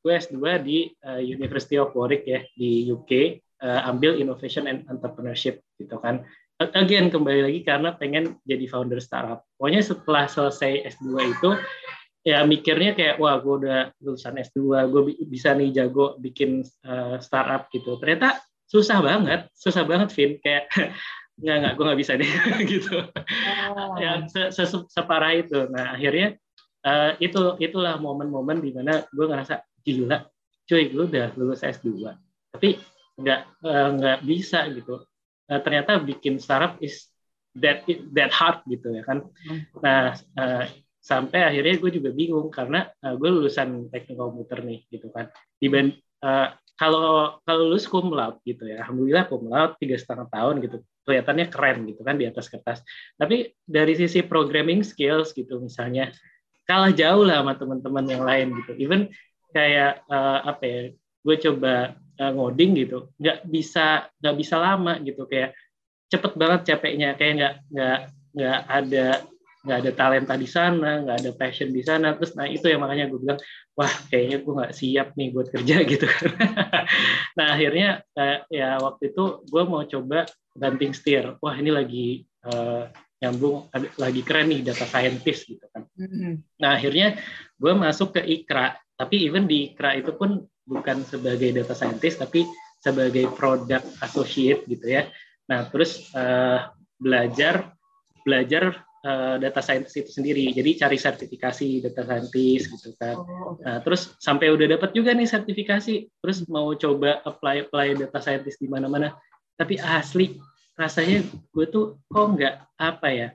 gue S2 di University of Warwick ya di UK ambil innovation and entrepreneurship gitu kan. Again kembali lagi karena pengen jadi founder startup. Pokoknya setelah selesai S2 itu ya mikirnya kayak wah gue udah lulusan S2, gue bisa nih jago bikin uh, startup gitu. Ternyata susah banget, susah banget Vin kayak nggak nggak gue nggak bisa deh gitu. Oh. ya se -se separah itu. Nah akhirnya uh, itu itulah momen-momen di mana gue ngerasa gila, cuy gue udah lulus S2 tapi nggak uh, nggak bisa gitu uh, ternyata bikin startup is that that hard gitu ya kan. Nah uh, sampai akhirnya gue juga bingung karena uh, gue lulusan teknik komputer nih gitu kan. Diband uh, kalau kalau lulus cum laude gitu ya. Alhamdulillah cum laude tiga setengah tahun gitu. Kelihatannya keren gitu kan di atas kertas. Tapi dari sisi programming skills gitu misalnya kalah jauh lah sama teman-teman yang lain gitu. Even kayak uh, apa ya gue coba uh, ngoding gitu nggak bisa nggak bisa lama gitu. Kayak cepet banget capeknya. Kayak nggak nggak nggak ada nggak ada talenta di sana nggak ada passion di sana. Terus nah itu yang makanya gue bilang wah kayaknya gue nggak siap nih buat kerja gitu. Nah akhirnya uh, ya waktu itu gue mau coba banting setir. Wah ini lagi uh, nyambung lagi keren nih data scientist gitu kan. Mm-hmm. nah akhirnya gue masuk ke Ikra tapi even di Ikra itu pun bukan sebagai data scientist tapi sebagai product associate gitu ya. Nah, terus uh, belajar belajar uh, data scientist itu sendiri. Jadi cari sertifikasi data scientist gitu kan. Oh, Nah, terus sampai udah dapat juga nih sertifikasi, terus mau coba apply apply data scientist di mana-mana. Tapi asli rasanya gue tuh kok nggak apa ya,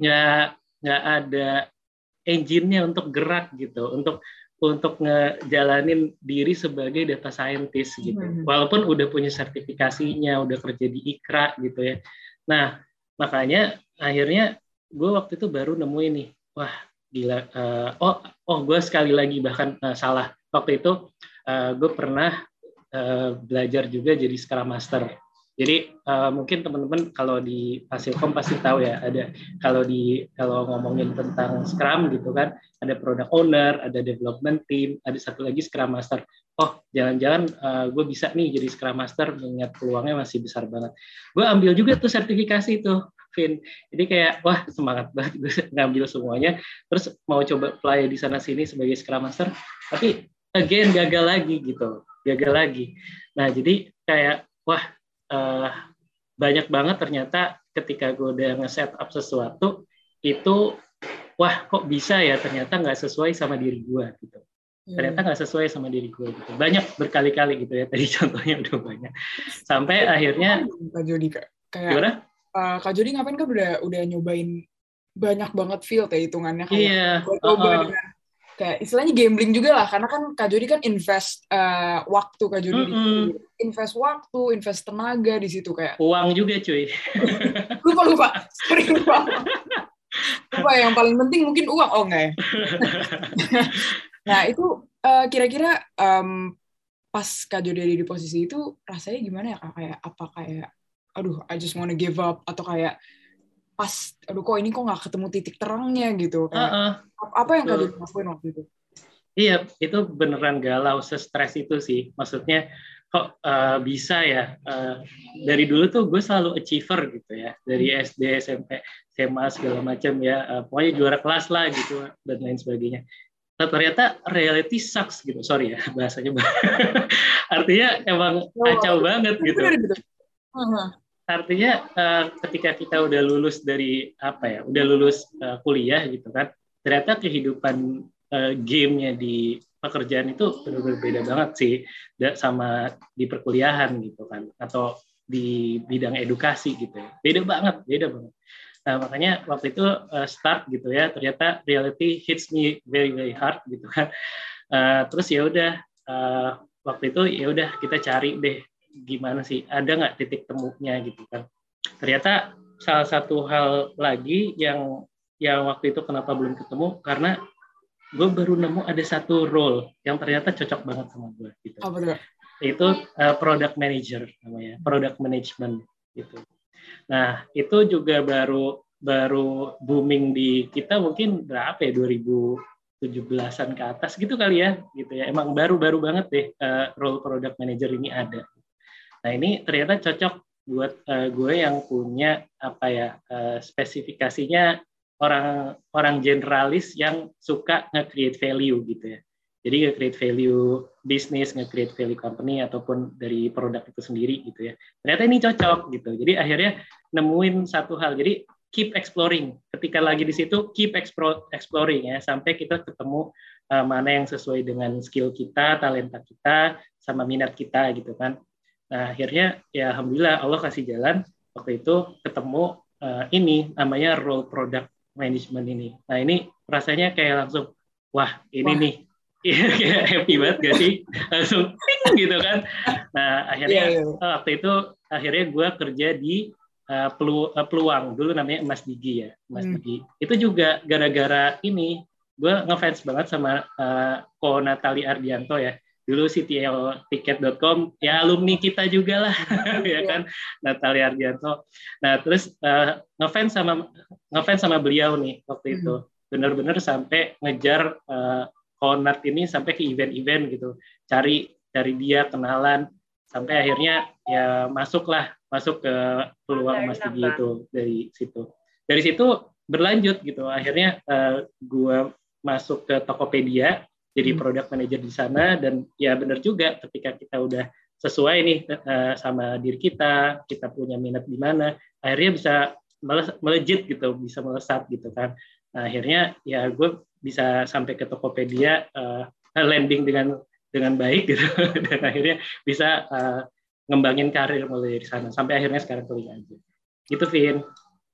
nggak nggak ada engine-nya untuk gerak gitu, untuk untuk ngejalanin diri sebagai data scientist gitu. Hmm. Walaupun udah punya sertifikasinya, udah kerja di Ikra gitu ya. Nah, makanya akhirnya gue waktu itu baru nemu ini, wah gila. Uh, oh, oh gue sekali lagi bahkan uh, salah waktu itu uh, gue pernah uh, belajar juga jadi Scrum Master. Jadi uh, mungkin teman-teman kalau di Fasilkom pasti tahu ya ada kalau di kalau ngomongin tentang Scrum gitu kan ada product owner, ada development team, ada satu lagi Scrum Master. Oh jangan-jangan uh, gue bisa nih jadi Scrum Master mengingat peluangnya masih besar banget. Gue ambil juga tuh sertifikasi tuh Vin. Jadi kayak wah semangat banget gue ngambil semuanya. Terus mau coba play di sana sini sebagai Scrum Master, tapi again gagal lagi gitu, gagal lagi. Nah jadi kayak wah uh, banyak banget ternyata ketika gue udah nge-set up sesuatu itu wah kok bisa ya ternyata nggak sesuai sama diri gue gitu hmm. ternyata nggak sesuai sama diri gue gitu banyak berkali-kali gitu ya tadi contohnya udah banyak sampai akhirnya Kak Jody kayak gimana? Uh, Kak Jody ngapain kan udah udah nyobain banyak banget field ya hitungannya kayak iya. coba uh -uh. dengan kayak istilahnya gambling juga lah karena kan Kak Jody kan invest uh, waktu Kak Jody. Mm -hmm. invest waktu invest tenaga di situ kayak. Uang juga cuy. Lupa lupa. Sering lupa. Lupa yang paling penting mungkin uang. Oh enggak ya? Nah itu uh, kira-kira um, pas Kak Jody ada di posisi itu rasanya gimana ya kak? Kayak apa kayak aduh I just wanna give up atau kayak pas aduh kok ini kok nggak ketemu titik terangnya? Gitu kayak uh -uh. apa yang kalian lakuin waktu itu? Iya itu beneran galau stres itu sih. Maksudnya kok uh, bisa ya uh, dari dulu tuh gue selalu achiever gitu ya dari hmm. SD SMP SMA segala macam ya uh, pokoknya juara kelas lah gitu dan lain sebagainya. Nah, ternyata reality sucks gitu sorry ya bahasanya. Artinya emang kacau banget gitu artinya uh, ketika kita udah lulus dari apa ya udah lulus uh, kuliah gitu kan ternyata kehidupan uh, gamenya di pekerjaan itu benar-benar beda banget sih sama di perkuliahan gitu kan atau di bidang edukasi gitu ya. Beda banget beda banget. Nah makanya waktu itu uh, start gitu ya ternyata reality hits me very very hard gitu kan. Uh, terus ya udah uh, waktu itu ya udah kita cari deh gimana sih? Ada nggak titik temunya gitu kan? Ternyata salah satu hal lagi yang yang waktu itu kenapa belum ketemu karena gue baru nemu ada satu role yang ternyata cocok banget sama gue gitu. Oh, betul. itu uh, product manager namanya product management gitu. Nah itu juga baru baru booming di kita mungkin berapa ya 2017-an ke atas gitu kali ya gitu ya. Emang baru-baru banget deh uh, role product manager ini ada Nah ini ternyata cocok buat uh, gue yang punya apa ya uh, spesifikasinya orang orang generalis yang suka nge-create value gitu ya. Jadi nge-create value bisnis, nge-create value company ataupun dari produk itu sendiri gitu ya. Ternyata ini cocok gitu. Jadi akhirnya nemuin satu hal. Jadi keep exploring. Ketika lagi di situ keep exploring ya sampai kita ketemu uh, mana yang sesuai dengan skill kita, talenta kita, sama minat kita gitu kan. Nah, akhirnya ya alhamdulillah Allah kasih jalan waktu itu ketemu uh, ini namanya role product management ini. Nah, ini rasanya kayak langsung wah, ini wah. nih kayak happy banget gak sih? Langsung ping gitu kan. Nah, akhirnya yeah, yeah. waktu itu akhirnya gue kerja di uh, pelu, uh, peluang dulu namanya Emas Digi ya, Emas hmm. Digi. Itu juga gara-gara ini gue ngefans banget sama uh, Ko Natali Ardianto ya dulu ctlticket.com ya alumni kita juga lah ya kan Natalia Ardianto. Nah terus uh, ngefans sama ngefans sama beliau nih waktu itu. Hmm. benar-benar sampai ngejar uh, Konat ini sampai ke event-event gitu. Cari cari dia kenalan. Sampai akhirnya ya masuklah masuk ke peluang Mas Digi itu dari situ. Dari situ berlanjut gitu. Akhirnya uh, gue masuk ke Tokopedia jadi hmm. product manager di sana dan ya benar juga ketika kita udah sesuai nih uh, sama diri kita, kita punya minat di mana, akhirnya bisa melejit gitu, bisa melesat gitu kan. Nah, akhirnya ya gue bisa sampai ke Tokopedia uh, landing dengan dengan baik gitu dan akhirnya bisa uh, ngembangin karir mulai dari sana sampai akhirnya sekarang kuliah aja. Gitu, Vin.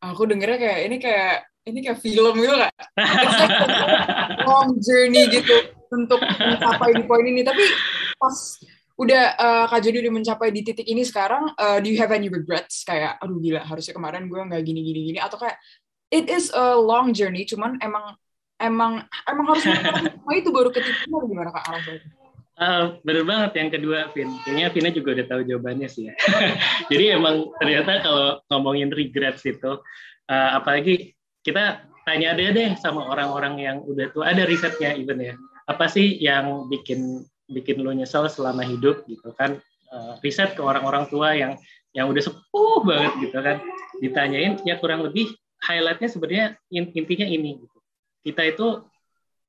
Aku dengernya kayak ini kayak ini kayak film gitu gak? long journey gitu untuk mencapai di poin ini. Tapi pas udah uh, Kak Jody udah mencapai di titik ini sekarang, uh, do you have any regrets? Kayak, aduh gila, harusnya kemarin gue nggak gini gini gini. Atau kayak, it is a long journey, cuman emang emang emang harus semua itu baru ke titiknya gimana Kak Arafah? Uh, bener banget yang kedua, Vin. Kayaknya Vina juga udah tahu jawabannya sih ya. Jadi emang ternyata kalau ngomongin regrets itu, uh, apalagi kita tanya deh deh sama orang-orang yang udah tua, ada risetnya even ya. Apa sih yang bikin bikin lo nyesel selama hidup gitu kan? Uh, riset ke orang-orang tua yang yang udah sepuh banget gitu kan, ditanyain ya kurang lebih highlightnya sebenarnya intinya ini. Gitu. Kita itu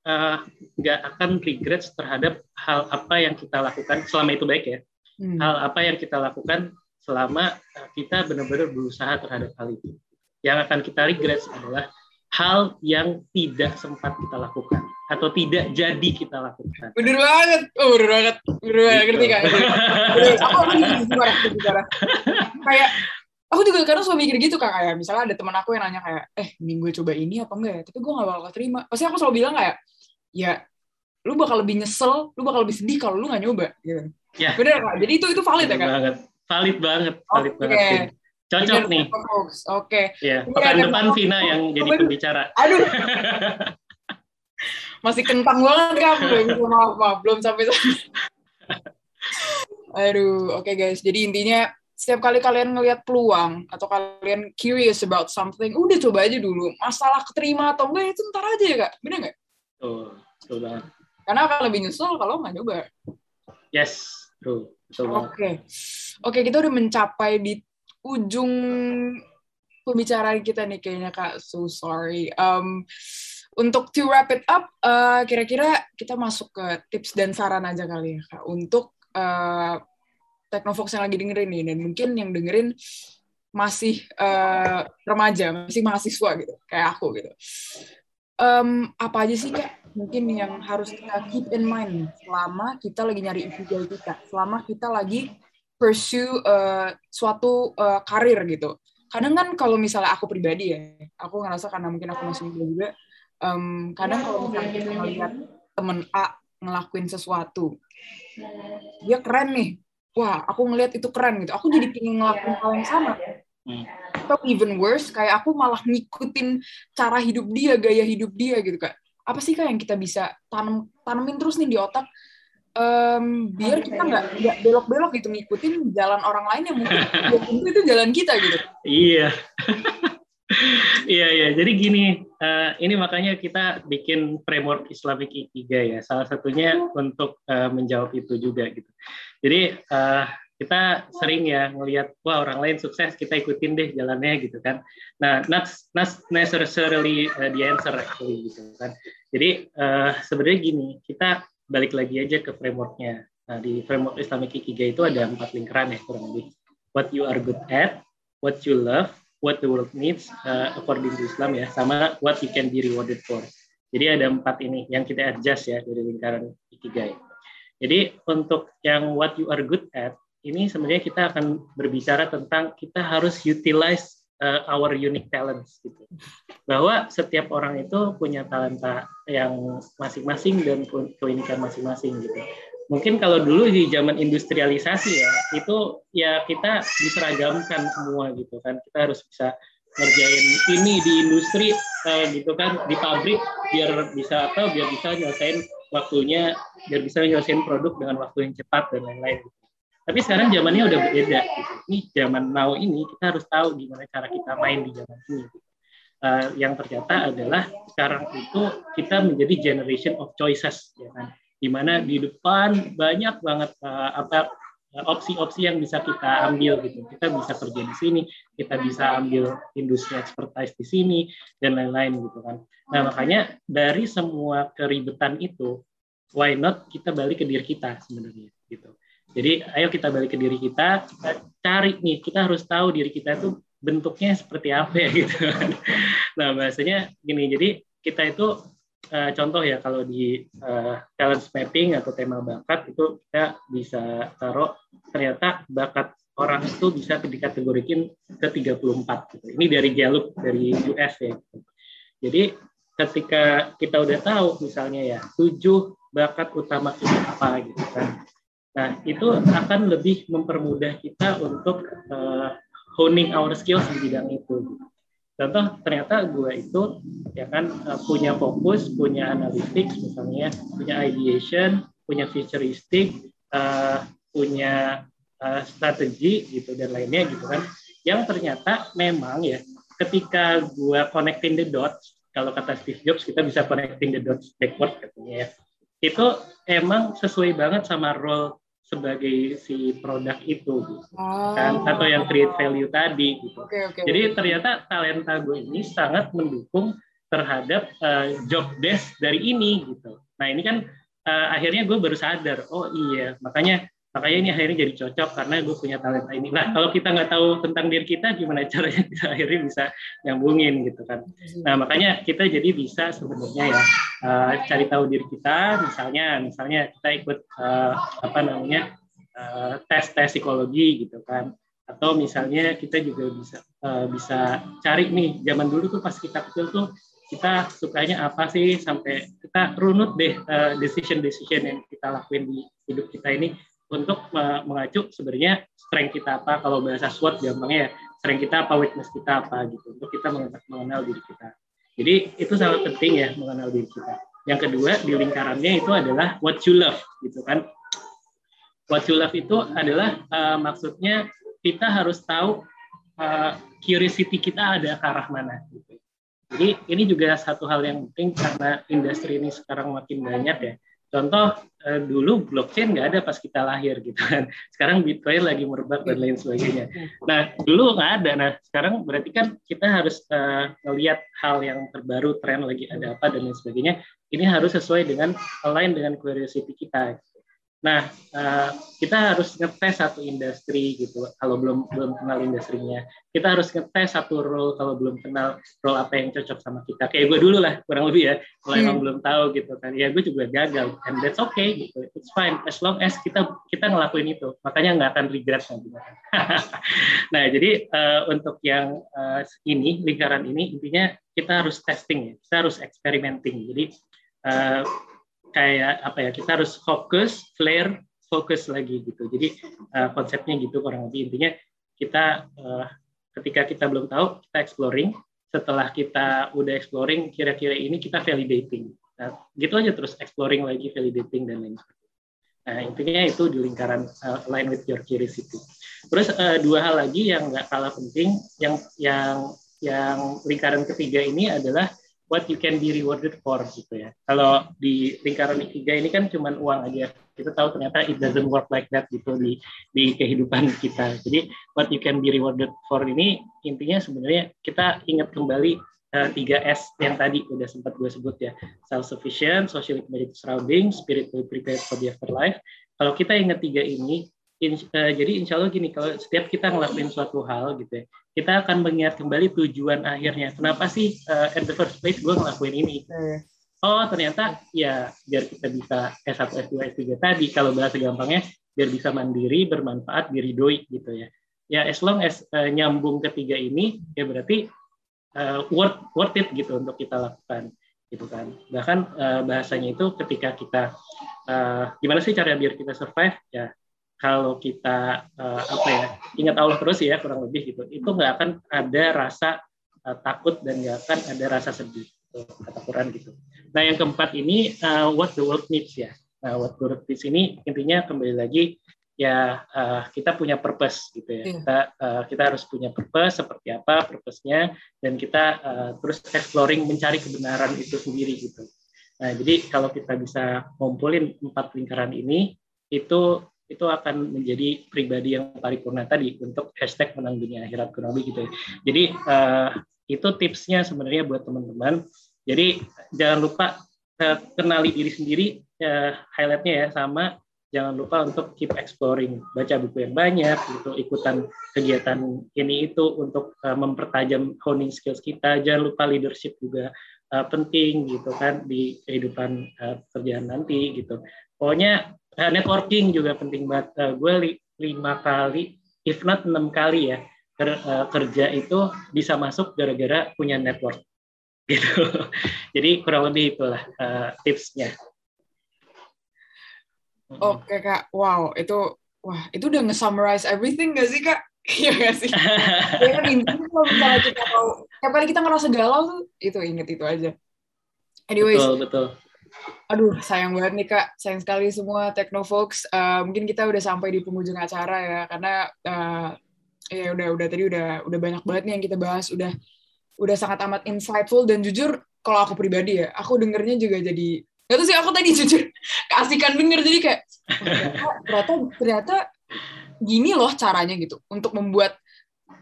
Eh, nggak uh, akan regrets terhadap hal apa yang kita lakukan selama itu baik ya hmm. hal apa yang kita lakukan selama uh, kita benar-benar berusaha terhadap hal itu yang akan kita regrets adalah hal yang tidak sempat kita lakukan atau tidak jadi kita lakukan. Bener banget, oh bener banget, bener banget, ngerti kan? Aku gimana, gimana? Kayak aku juga kadang suka mikir gitu kak kayak misalnya ada teman aku yang nanya kayak eh minggu gue coba ini apa enggak ya tapi gue gak bakal terima pasti aku selalu bilang kayak ya lu bakal lebih nyesel, lu bakal lebih sedih kalau lu gak nyoba gitu. Ya. Bener kak? Jadi itu itu valid ya kak? Banget. Valid banget, valid okay. banget. Cocok nih. Oke. Okay. Ya, pekan ya, depan Vina yang jadi pembicara. Aduh. Masih kentang banget kak, belum maaf, maaf, belum sampai Aduh, oke okay, guys. Jadi intinya setiap kali kalian ngelihat peluang atau kalian curious about something, udah coba aja dulu. Masalah keterima atau enggak itu ntar aja ya kak, bener nggak? Betul, betul banget. Karena akan lebih nyesel kalau nggak coba. Yes, true. Betul Oke. Okay. Oke, okay, kita udah mencapai di ujung pembicaraan kita nih kayaknya Kak. So sorry. Um, untuk to wrap it up, uh, kira-kira kita masuk ke tips dan saran aja kali ya Kak. Untuk uh, Teknofox yang lagi dengerin nih. Dan mungkin yang dengerin masih uh, remaja, masih mahasiswa gitu. Kayak aku gitu um, apa aja sih kak mungkin yang harus kita keep in mind selama kita lagi nyari ikigai kita, selama kita lagi pursue uh, suatu uh, karir gitu. Kadang kan kalau misalnya aku pribadi ya, aku ngerasa karena mungkin aku masih muda juga, um, kadang kalau misalnya kita melihat temen A ngelakuin sesuatu, dia keren nih, wah aku ngelihat itu keren gitu, aku jadi pengen ngelakuin hal yang sama. Hmm. Atau even worse kayak aku malah ngikutin cara hidup dia gaya hidup dia gitu kak. Apa sih kak yang kita bisa tanam tanemin terus nih di otak? Um, biar kita nggak nggak belok-belok gitu ngikutin jalan orang lain yang mungkin itu jalan kita gitu. Iya iya iya. Jadi gini uh, ini makanya kita bikin framework Islamic Ikigai ya. Salah satunya untuk uh, menjawab itu juga gitu. Jadi uh, kita sering ya ngelihat wah orang lain sukses kita ikutin deh jalannya gitu kan. Nah not not necessarily uh, the answer actually gitu kan. Jadi uh, sebenarnya gini kita balik lagi aja ke frameworknya. Nah di framework Islamic Ikigai itu ada empat lingkaran ya kurang lebih. What you are good at what you love what the world needs uh, according to Islam ya sama what you can be rewarded for jadi ada empat ini yang kita adjust ya dari lingkaran Ikigai jadi untuk yang what you are good at ini sebenarnya kita akan berbicara tentang kita harus utilize uh, our unique talents gitu. Bahwa setiap orang itu punya talenta yang masing-masing dan keunikan masing-masing gitu. Mungkin kalau dulu di zaman industrialisasi ya, itu ya kita diseragamkan semua gitu kan. Kita harus bisa ngerjain ini di industri uh, gitu kan, di pabrik biar bisa apa biar bisa nyelesain waktunya, biar bisa nyelesain produk dengan waktu yang cepat dan lain-lain. Gitu tapi sekarang zamannya udah berbeda. Gitu. Ini zaman now ini kita harus tahu gimana cara kita main di zaman ini. Uh, yang ternyata adalah sekarang itu kita menjadi generation of choices, ya kan? Di mana di depan banyak banget uh, apa opsi-opsi yang bisa kita ambil gitu. Kita bisa kerja di sini, kita bisa ambil industri expertise di sini dan lain-lain gitu kan. Nah makanya dari semua keribetan itu, why not kita balik ke diri kita sebenarnya gitu. Jadi ayo kita balik ke diri kita, kita cari nih, kita harus tahu diri kita itu bentuknya seperti apa ya gitu. nah bahasanya gini, jadi kita itu uh, contoh ya kalau di uh, talent mapping atau tema bakat itu kita bisa taruh ternyata bakat orang itu bisa dikategorikan ke 34 gitu. Ini dari Gallup dari US ya. Jadi ketika kita udah tahu misalnya ya tujuh bakat utama kita apa gitu kan Nah, itu akan lebih mempermudah kita untuk uh, honing our skills di bidang itu. Contoh, ternyata gue itu ya kan uh, punya fokus, punya analytics misalnya, punya ideation, punya futuristik, uh, punya uh, strategi gitu dan lainnya gitu kan. Yang ternyata memang ya ketika gua connecting the dots, kalau kata Steve Jobs kita bisa connecting the dots backward katanya ya. Itu emang sesuai banget sama role sebagai si produk itu gitu. Oh. kan atau yang create value tadi gitu. Okay, okay, Jadi ternyata talenta gue ini sangat mendukung terhadap uh, job desk dari ini gitu. Nah ini kan uh, akhirnya gue baru sadar, oh iya makanya makanya ini akhirnya jadi cocok karena gue punya talenta ini. Nah kalau kita nggak tahu tentang diri kita, gimana caranya kita akhirnya bisa nyambungin gitu kan? Nah makanya kita jadi bisa sebenarnya ya uh, cari tahu diri kita, misalnya misalnya kita ikut uh, apa namanya uh, tes tes psikologi gitu kan? Atau misalnya kita juga bisa uh, bisa cari nih zaman dulu tuh pas kita kecil tuh kita sukanya apa sih sampai kita runut deh decision decision yang kita lakuin di hidup kita ini untuk mengacu sebenarnya strength kita apa. Kalau bahasa SWOT gampangnya ya strength kita apa weakness kita apa gitu. Untuk kita mengenal diri kita. Jadi itu sangat penting ya mengenal diri kita. Yang kedua di lingkarannya itu adalah what you love gitu kan. What you love itu adalah uh, maksudnya kita harus tahu uh, curiosity kita ada ke arah mana gitu. Jadi ini juga satu hal yang penting karena industri ini sekarang makin banyak ya Contoh eh, dulu blockchain nggak ada pas kita lahir gitu kan. Sekarang Bitcoin lagi merebak dan lain sebagainya. Nah dulu nggak ada. Nah sekarang berarti kan kita harus ngelihat hal yang terbaru, tren lagi ada apa dan lain sebagainya. Ini harus sesuai dengan align dengan curiosity kita. Nah, uh, kita harus ngetes satu industri gitu. Kalau belum belum kenal industrinya, kita harus ngetes satu role kalau belum kenal role apa yang cocok sama kita. Kayak gue dulu lah, kurang lebih ya. Kalau hmm. emang belum tahu gitu kan, ya gue juga gagal. And that's okay gitu. It's fine as long as kita kita ngelakuin itu. Makanya nggak akan regret nanti. nah, jadi uh, untuk yang uh, ini lingkaran ini intinya kita harus testing ya. Kita harus experimenting. Jadi uh, kayak apa ya kita harus fokus flare fokus lagi gitu. Jadi uh, konsepnya gitu kurang lebih. Intinya kita uh, ketika kita belum tahu kita exploring. Setelah kita udah exploring kira-kira ini kita validating. Nah, gitu aja terus exploring lagi validating dan lain sebagainya. Nah intinya itu di lingkaran uh, line with your curiosity. Terus uh, dua hal lagi yang nggak kalah penting yang yang yang lingkaran ketiga ini adalah what you can be rewarded for gitu ya. Kalau di lingkaran tiga ini kan cuma uang aja. Kita tahu ternyata it doesn't work like that gitu di di kehidupan kita. Jadi what you can be rewarded for ini intinya sebenarnya kita ingat kembali eh, tiga uh, S yang tadi udah sempat gue sebut ya. Self sufficient, socially committed surrounding, spiritually prepared for the afterlife. Kalau kita ingat tiga ini, in, uh, jadi insya Allah gini, kalau setiap kita ngelakuin suatu hal gitu ya, kita akan mengingat kembali tujuan akhirnya. Kenapa sih uh, at the first place gue ngelakuin ini? Hmm. Oh ternyata ya biar kita bisa S1, S2, S3 tadi, kalau bahasa gampangnya biar bisa mandiri, bermanfaat, diridoi gitu ya. Ya as long as uh, nyambung ketiga ini, ya berarti uh, worth, worth it gitu untuk kita lakukan gitu kan. Bahkan uh, bahasanya itu ketika kita uh, gimana sih cara biar kita survive ya kalau kita uh, apa ya ingat Allah terus ya kurang lebih gitu itu nggak akan ada rasa uh, takut dan nggak akan ada rasa sedih gitu, kata Quran gitu. Nah yang keempat ini uh, what the world needs ya. Nah what the world needs ini intinya kembali lagi ya uh, kita punya purpose gitu ya. Hmm. Kita uh, kita harus punya purpose seperti apa purpose-nya dan kita uh, terus exploring mencari kebenaran itu sendiri gitu. Nah jadi kalau kita bisa ngumpulin empat lingkaran ini itu itu akan menjadi pribadi yang paripurna tadi untuk hashtag menang dunia akhirat kurang lebih gitu ya. Jadi uh, itu tipsnya sebenarnya buat teman-teman. Jadi jangan lupa uh, kenali diri sendiri uh, highlightnya ya sama jangan lupa untuk keep exploring baca buku yang banyak gitu ikutan kegiatan ini itu untuk uh, mempertajam honing skills kita jangan lupa leadership juga uh, penting gitu kan di kehidupan uh, kerjaan nanti gitu pokoknya uh, networking juga penting banget. Uh, gue li, lima kali, if not enam kali ya ker, uh, kerja itu bisa masuk gara-gara punya network gitu. Jadi kurang lebih itulah uh, tipsnya. Oke kak, wow itu wah itu udah nge-summarize everything gak sih kak? Iya gak sih? ya kan intinya kalau misalnya kita mau, tiap kali kita ngerasa galau tuh itu inget itu aja. Anyways, betul, betul Aduh, sayang banget nih Kak. Sayang sekali semua Technofolks. Uh, mungkin kita udah sampai di penghujung acara ya, karena uh, ya udah udah tadi udah udah banyak banget nih yang kita bahas. Udah udah sangat amat insightful dan jujur kalau aku pribadi ya, aku dengernya juga jadi Gak tuh sih aku tadi jujur keasikan denger jadi kayak oh, ternyata ternyata gini loh caranya gitu untuk membuat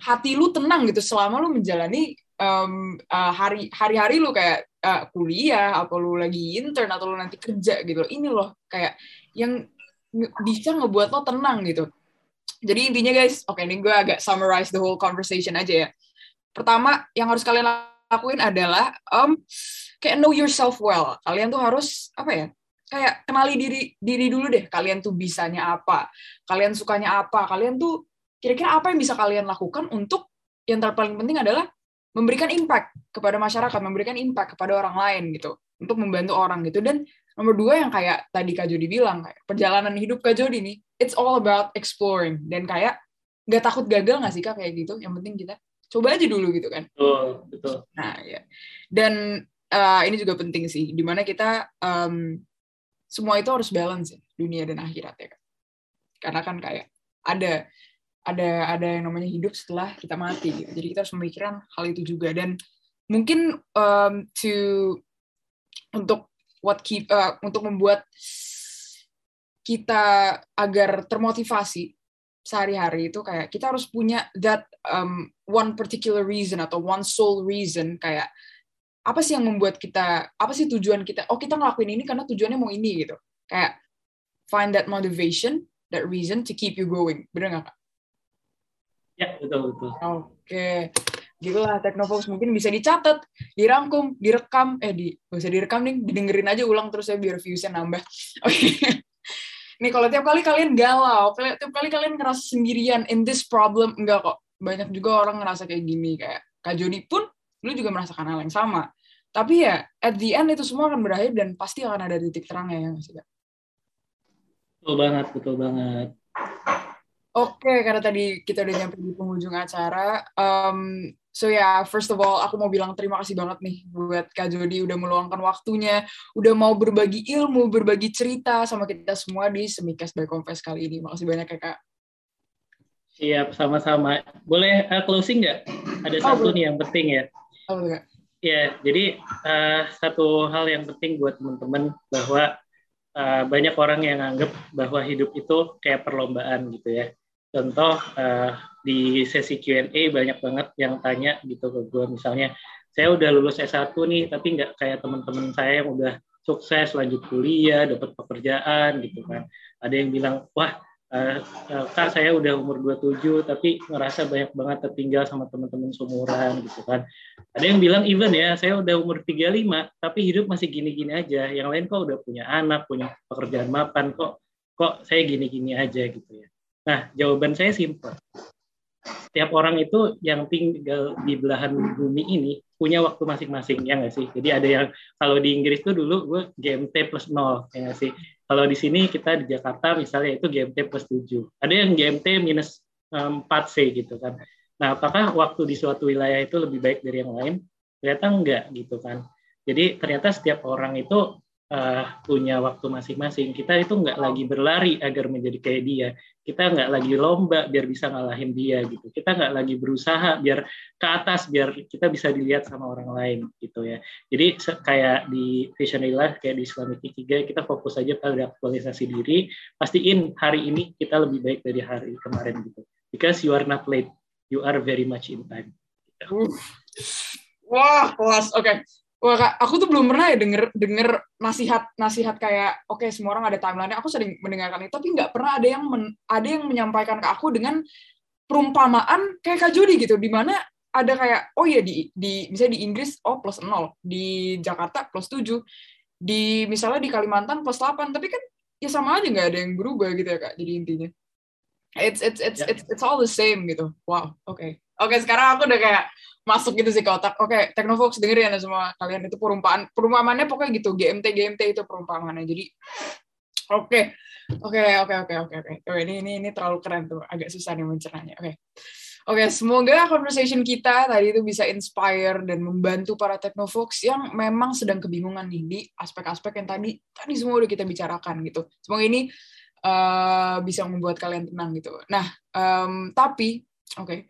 hati lu tenang gitu selama lu menjalani um, uh, hari hari-hari lu kayak uh, kuliah atau lu lagi intern atau lu nanti kerja gitu ini loh kayak yang bisa ngebuat lo tenang gitu jadi intinya guys oke okay, ini gue agak summarize the whole conversation aja ya pertama yang harus kalian lakuin adalah um, kayak know yourself well. Kalian tuh harus apa ya? Kayak kenali diri diri dulu deh. Kalian tuh bisanya apa? Kalian sukanya apa? Kalian tuh kira-kira apa yang bisa kalian lakukan untuk yang terpaling penting adalah memberikan impact kepada masyarakat, memberikan impact kepada orang lain gitu, untuk membantu orang gitu. Dan nomor dua yang kayak tadi Kak Jody bilang, kayak perjalanan hidup Kak Jody nih, it's all about exploring. Dan kayak nggak takut gagal nggak sih Kak kayak gitu? Yang penting kita coba aja dulu gitu kan. Betul, betul. Nah, ya. Dan uh, ini juga penting sih, di mana kita um, semua itu harus balance ya, dunia dan akhirat ya kan. Karena kan kayak ada ada ada yang namanya hidup setelah kita mati gitu. Jadi kita harus memikirkan hal itu juga. Dan mungkin um, to untuk what keep uh, untuk membuat kita agar termotivasi sehari-hari itu kayak kita harus punya that um, one particular reason atau one sole reason kayak apa sih yang membuat kita apa sih tujuan kita? Oh kita ngelakuin ini karena tujuannya mau ini gitu. Kayak find that motivation that reason to keep you going. Bener nggak kak ya betul betul oke okay. gitulah Teknofox mungkin bisa dicatat dirangkum direkam eh di gak usah direkam nih didengerin aja ulang terus ya biar viewsnya nambah oke okay. nih kalau tiap kali kalian galau tiap kali kalian ngerasa sendirian in this problem enggak kok banyak juga orang ngerasa kayak gini kayak Kak Jody pun lu juga merasakan hal yang sama. Tapi ya, at the end itu semua akan berakhir dan pasti akan ada titik terangnya ya, Mas Betul banget, betul banget. Oke, karena tadi kita udah nyampe di penghujung acara. Um, so ya, yeah, first of all, aku mau bilang terima kasih banget nih buat Kak Jody udah meluangkan waktunya, udah mau berbagi ilmu, berbagi cerita sama kita semua di Semikes by Confess kali ini. Makasih banyak ya, Kak. Siap, sama-sama. Boleh uh, closing nggak? Ada oh, satu boleh. nih yang penting ya. Oh, Ya, jadi uh, satu hal yang penting buat teman-teman bahwa uh, banyak orang yang anggap bahwa hidup itu kayak perlombaan gitu ya. Contoh uh, di sesi Q&A banyak banget yang tanya gitu ke gue misalnya, saya udah lulus S1 nih, tapi nggak kayak teman-teman saya yang udah sukses lanjut kuliah, dapat pekerjaan gitu kan. Ada yang bilang, wah Uh, kak saya udah umur 27 tapi ngerasa banyak banget tertinggal sama teman-teman seumuran gitu kan. Ada yang bilang even ya saya udah umur 35 tapi hidup masih gini-gini aja. Yang lain kok udah punya anak, punya pekerjaan mapan kok kok saya gini-gini aja gitu ya. Nah, jawaban saya simpel. Setiap orang itu yang tinggal di belahan bumi ini punya waktu masing-masing ya nggak sih? Jadi ada yang kalau di Inggris tuh dulu gue GMT plus nol ya nggak sih? Kalau di sini kita di Jakarta misalnya itu GMT plus 7. Ada yang GMT minus 4C gitu kan. Nah, apakah waktu di suatu wilayah itu lebih baik dari yang lain? Ternyata enggak gitu kan. Jadi ternyata setiap orang itu uh, punya waktu masing-masing. Kita itu nggak lagi berlari agar menjadi kayak dia. Kita nggak lagi lomba biar bisa ngalahin dia gitu. Kita nggak lagi berusaha biar ke atas biar kita bisa dilihat sama orang lain gitu ya. Jadi kayak di Visionillah kayak di Islamic Ikigai kita fokus aja pada aktualisasi diri. Pastiin hari ini kita lebih baik dari hari kemarin gitu. Because you are not late, you are very much in time. Wah, kelas. Oke. Okay. Wah, Kak, aku tuh belum pernah ya denger denger nasihat nasihat kayak oke okay, semua orang ada timeline. Aku sering mendengarkan itu, tapi nggak pernah ada yang men, ada yang menyampaikan ke aku dengan perumpamaan kayak Kak Jody gitu, di mana ada kayak oh ya di di misalnya di Inggris oh plus nol, di Jakarta plus tujuh, di misalnya di Kalimantan plus delapan, tapi kan ya sama aja nggak ada yang berubah gitu ya Kak. Jadi intinya it's it's it's yeah. it's it's all the same gitu. Wow, oke. Okay. Oke, okay, sekarang aku udah kayak masuk gitu sih ke otak. Oke, okay, Teknofox dengerin ya semua kalian itu perumpamaan perumpamaannya pokoknya gitu GMT GMT itu perumpamaannya. Jadi oke. Oke, oke, oke, oke, oke. Ini ini ini terlalu keren tuh. Agak susah nih mencernanya. Oke. Okay. Oke, semoga conversation kita tadi itu bisa inspire dan membantu para technofolks yang memang sedang kebingungan nih di aspek-aspek yang tadi tadi semua udah kita bicarakan gitu. Semoga ini uh, bisa membuat kalian tenang gitu. Nah, um, tapi Oke, okay.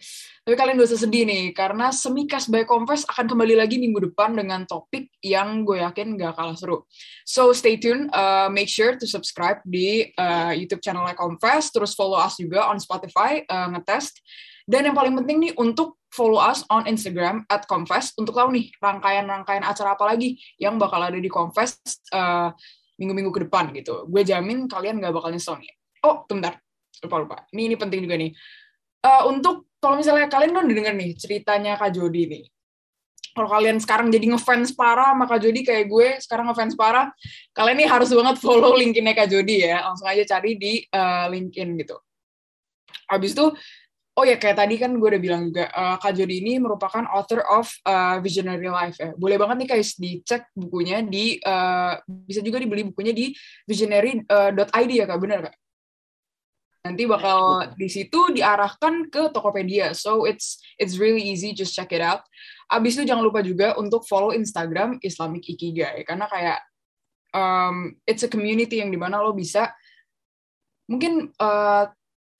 tapi kalian gak usah sedih nih, karena Semikas by Confess akan kembali lagi minggu depan dengan topik yang gue yakin gak kalah seru. So stay tuned, uh, make sure to subscribe di uh, YouTube channelnya Confess, terus follow us juga on Spotify, uh, ngetest. Dan yang paling penting nih, untuk follow us on Instagram at Confess, untuk tahu nih rangkaian-rangkaian acara apa lagi yang bakal ada di Confess uh, minggu-minggu ke depan gitu. Gue jamin kalian gak bakal nyesel nih. Oh, bentar, lupa-lupa. Ini, ini penting juga nih uh, untuk kalau misalnya kalian kan udah denger nih ceritanya Kak Jody nih. Kalau kalian sekarang jadi ngefans parah sama Kak Jody kayak gue sekarang ngefans parah, kalian nih harus banget follow linkedin Kak Jody ya. Langsung aja cari di uh, LinkedIn gitu. Habis itu, oh ya kayak tadi kan gue udah bilang juga, uh, Kak Jody ini merupakan author of uh, Visionary Life ya. Boleh banget nih guys dicek bukunya di, uh, bisa juga dibeli bukunya di visionary.id ya Kak, bener Kak? Nanti bakal di situ diarahkan ke Tokopedia. So it's it's really easy, just check it out. Abis itu jangan lupa juga untuk follow Instagram Islamic Ikigai karena kayak um, it's a community yang di mana lo bisa mungkin uh,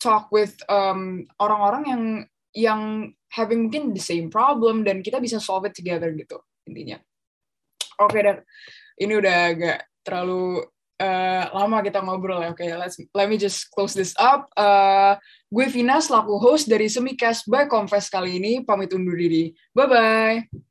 talk with um, orang-orang yang yang having mungkin the same problem dan kita bisa solve it together gitu intinya. Oke okay, dan ini udah agak terlalu uh, lama kita ngobrol ya. Oke, okay, let's let me just close this up. Uh, gue Vina selaku host dari Semicast by Confess kali ini pamit undur diri. Bye bye.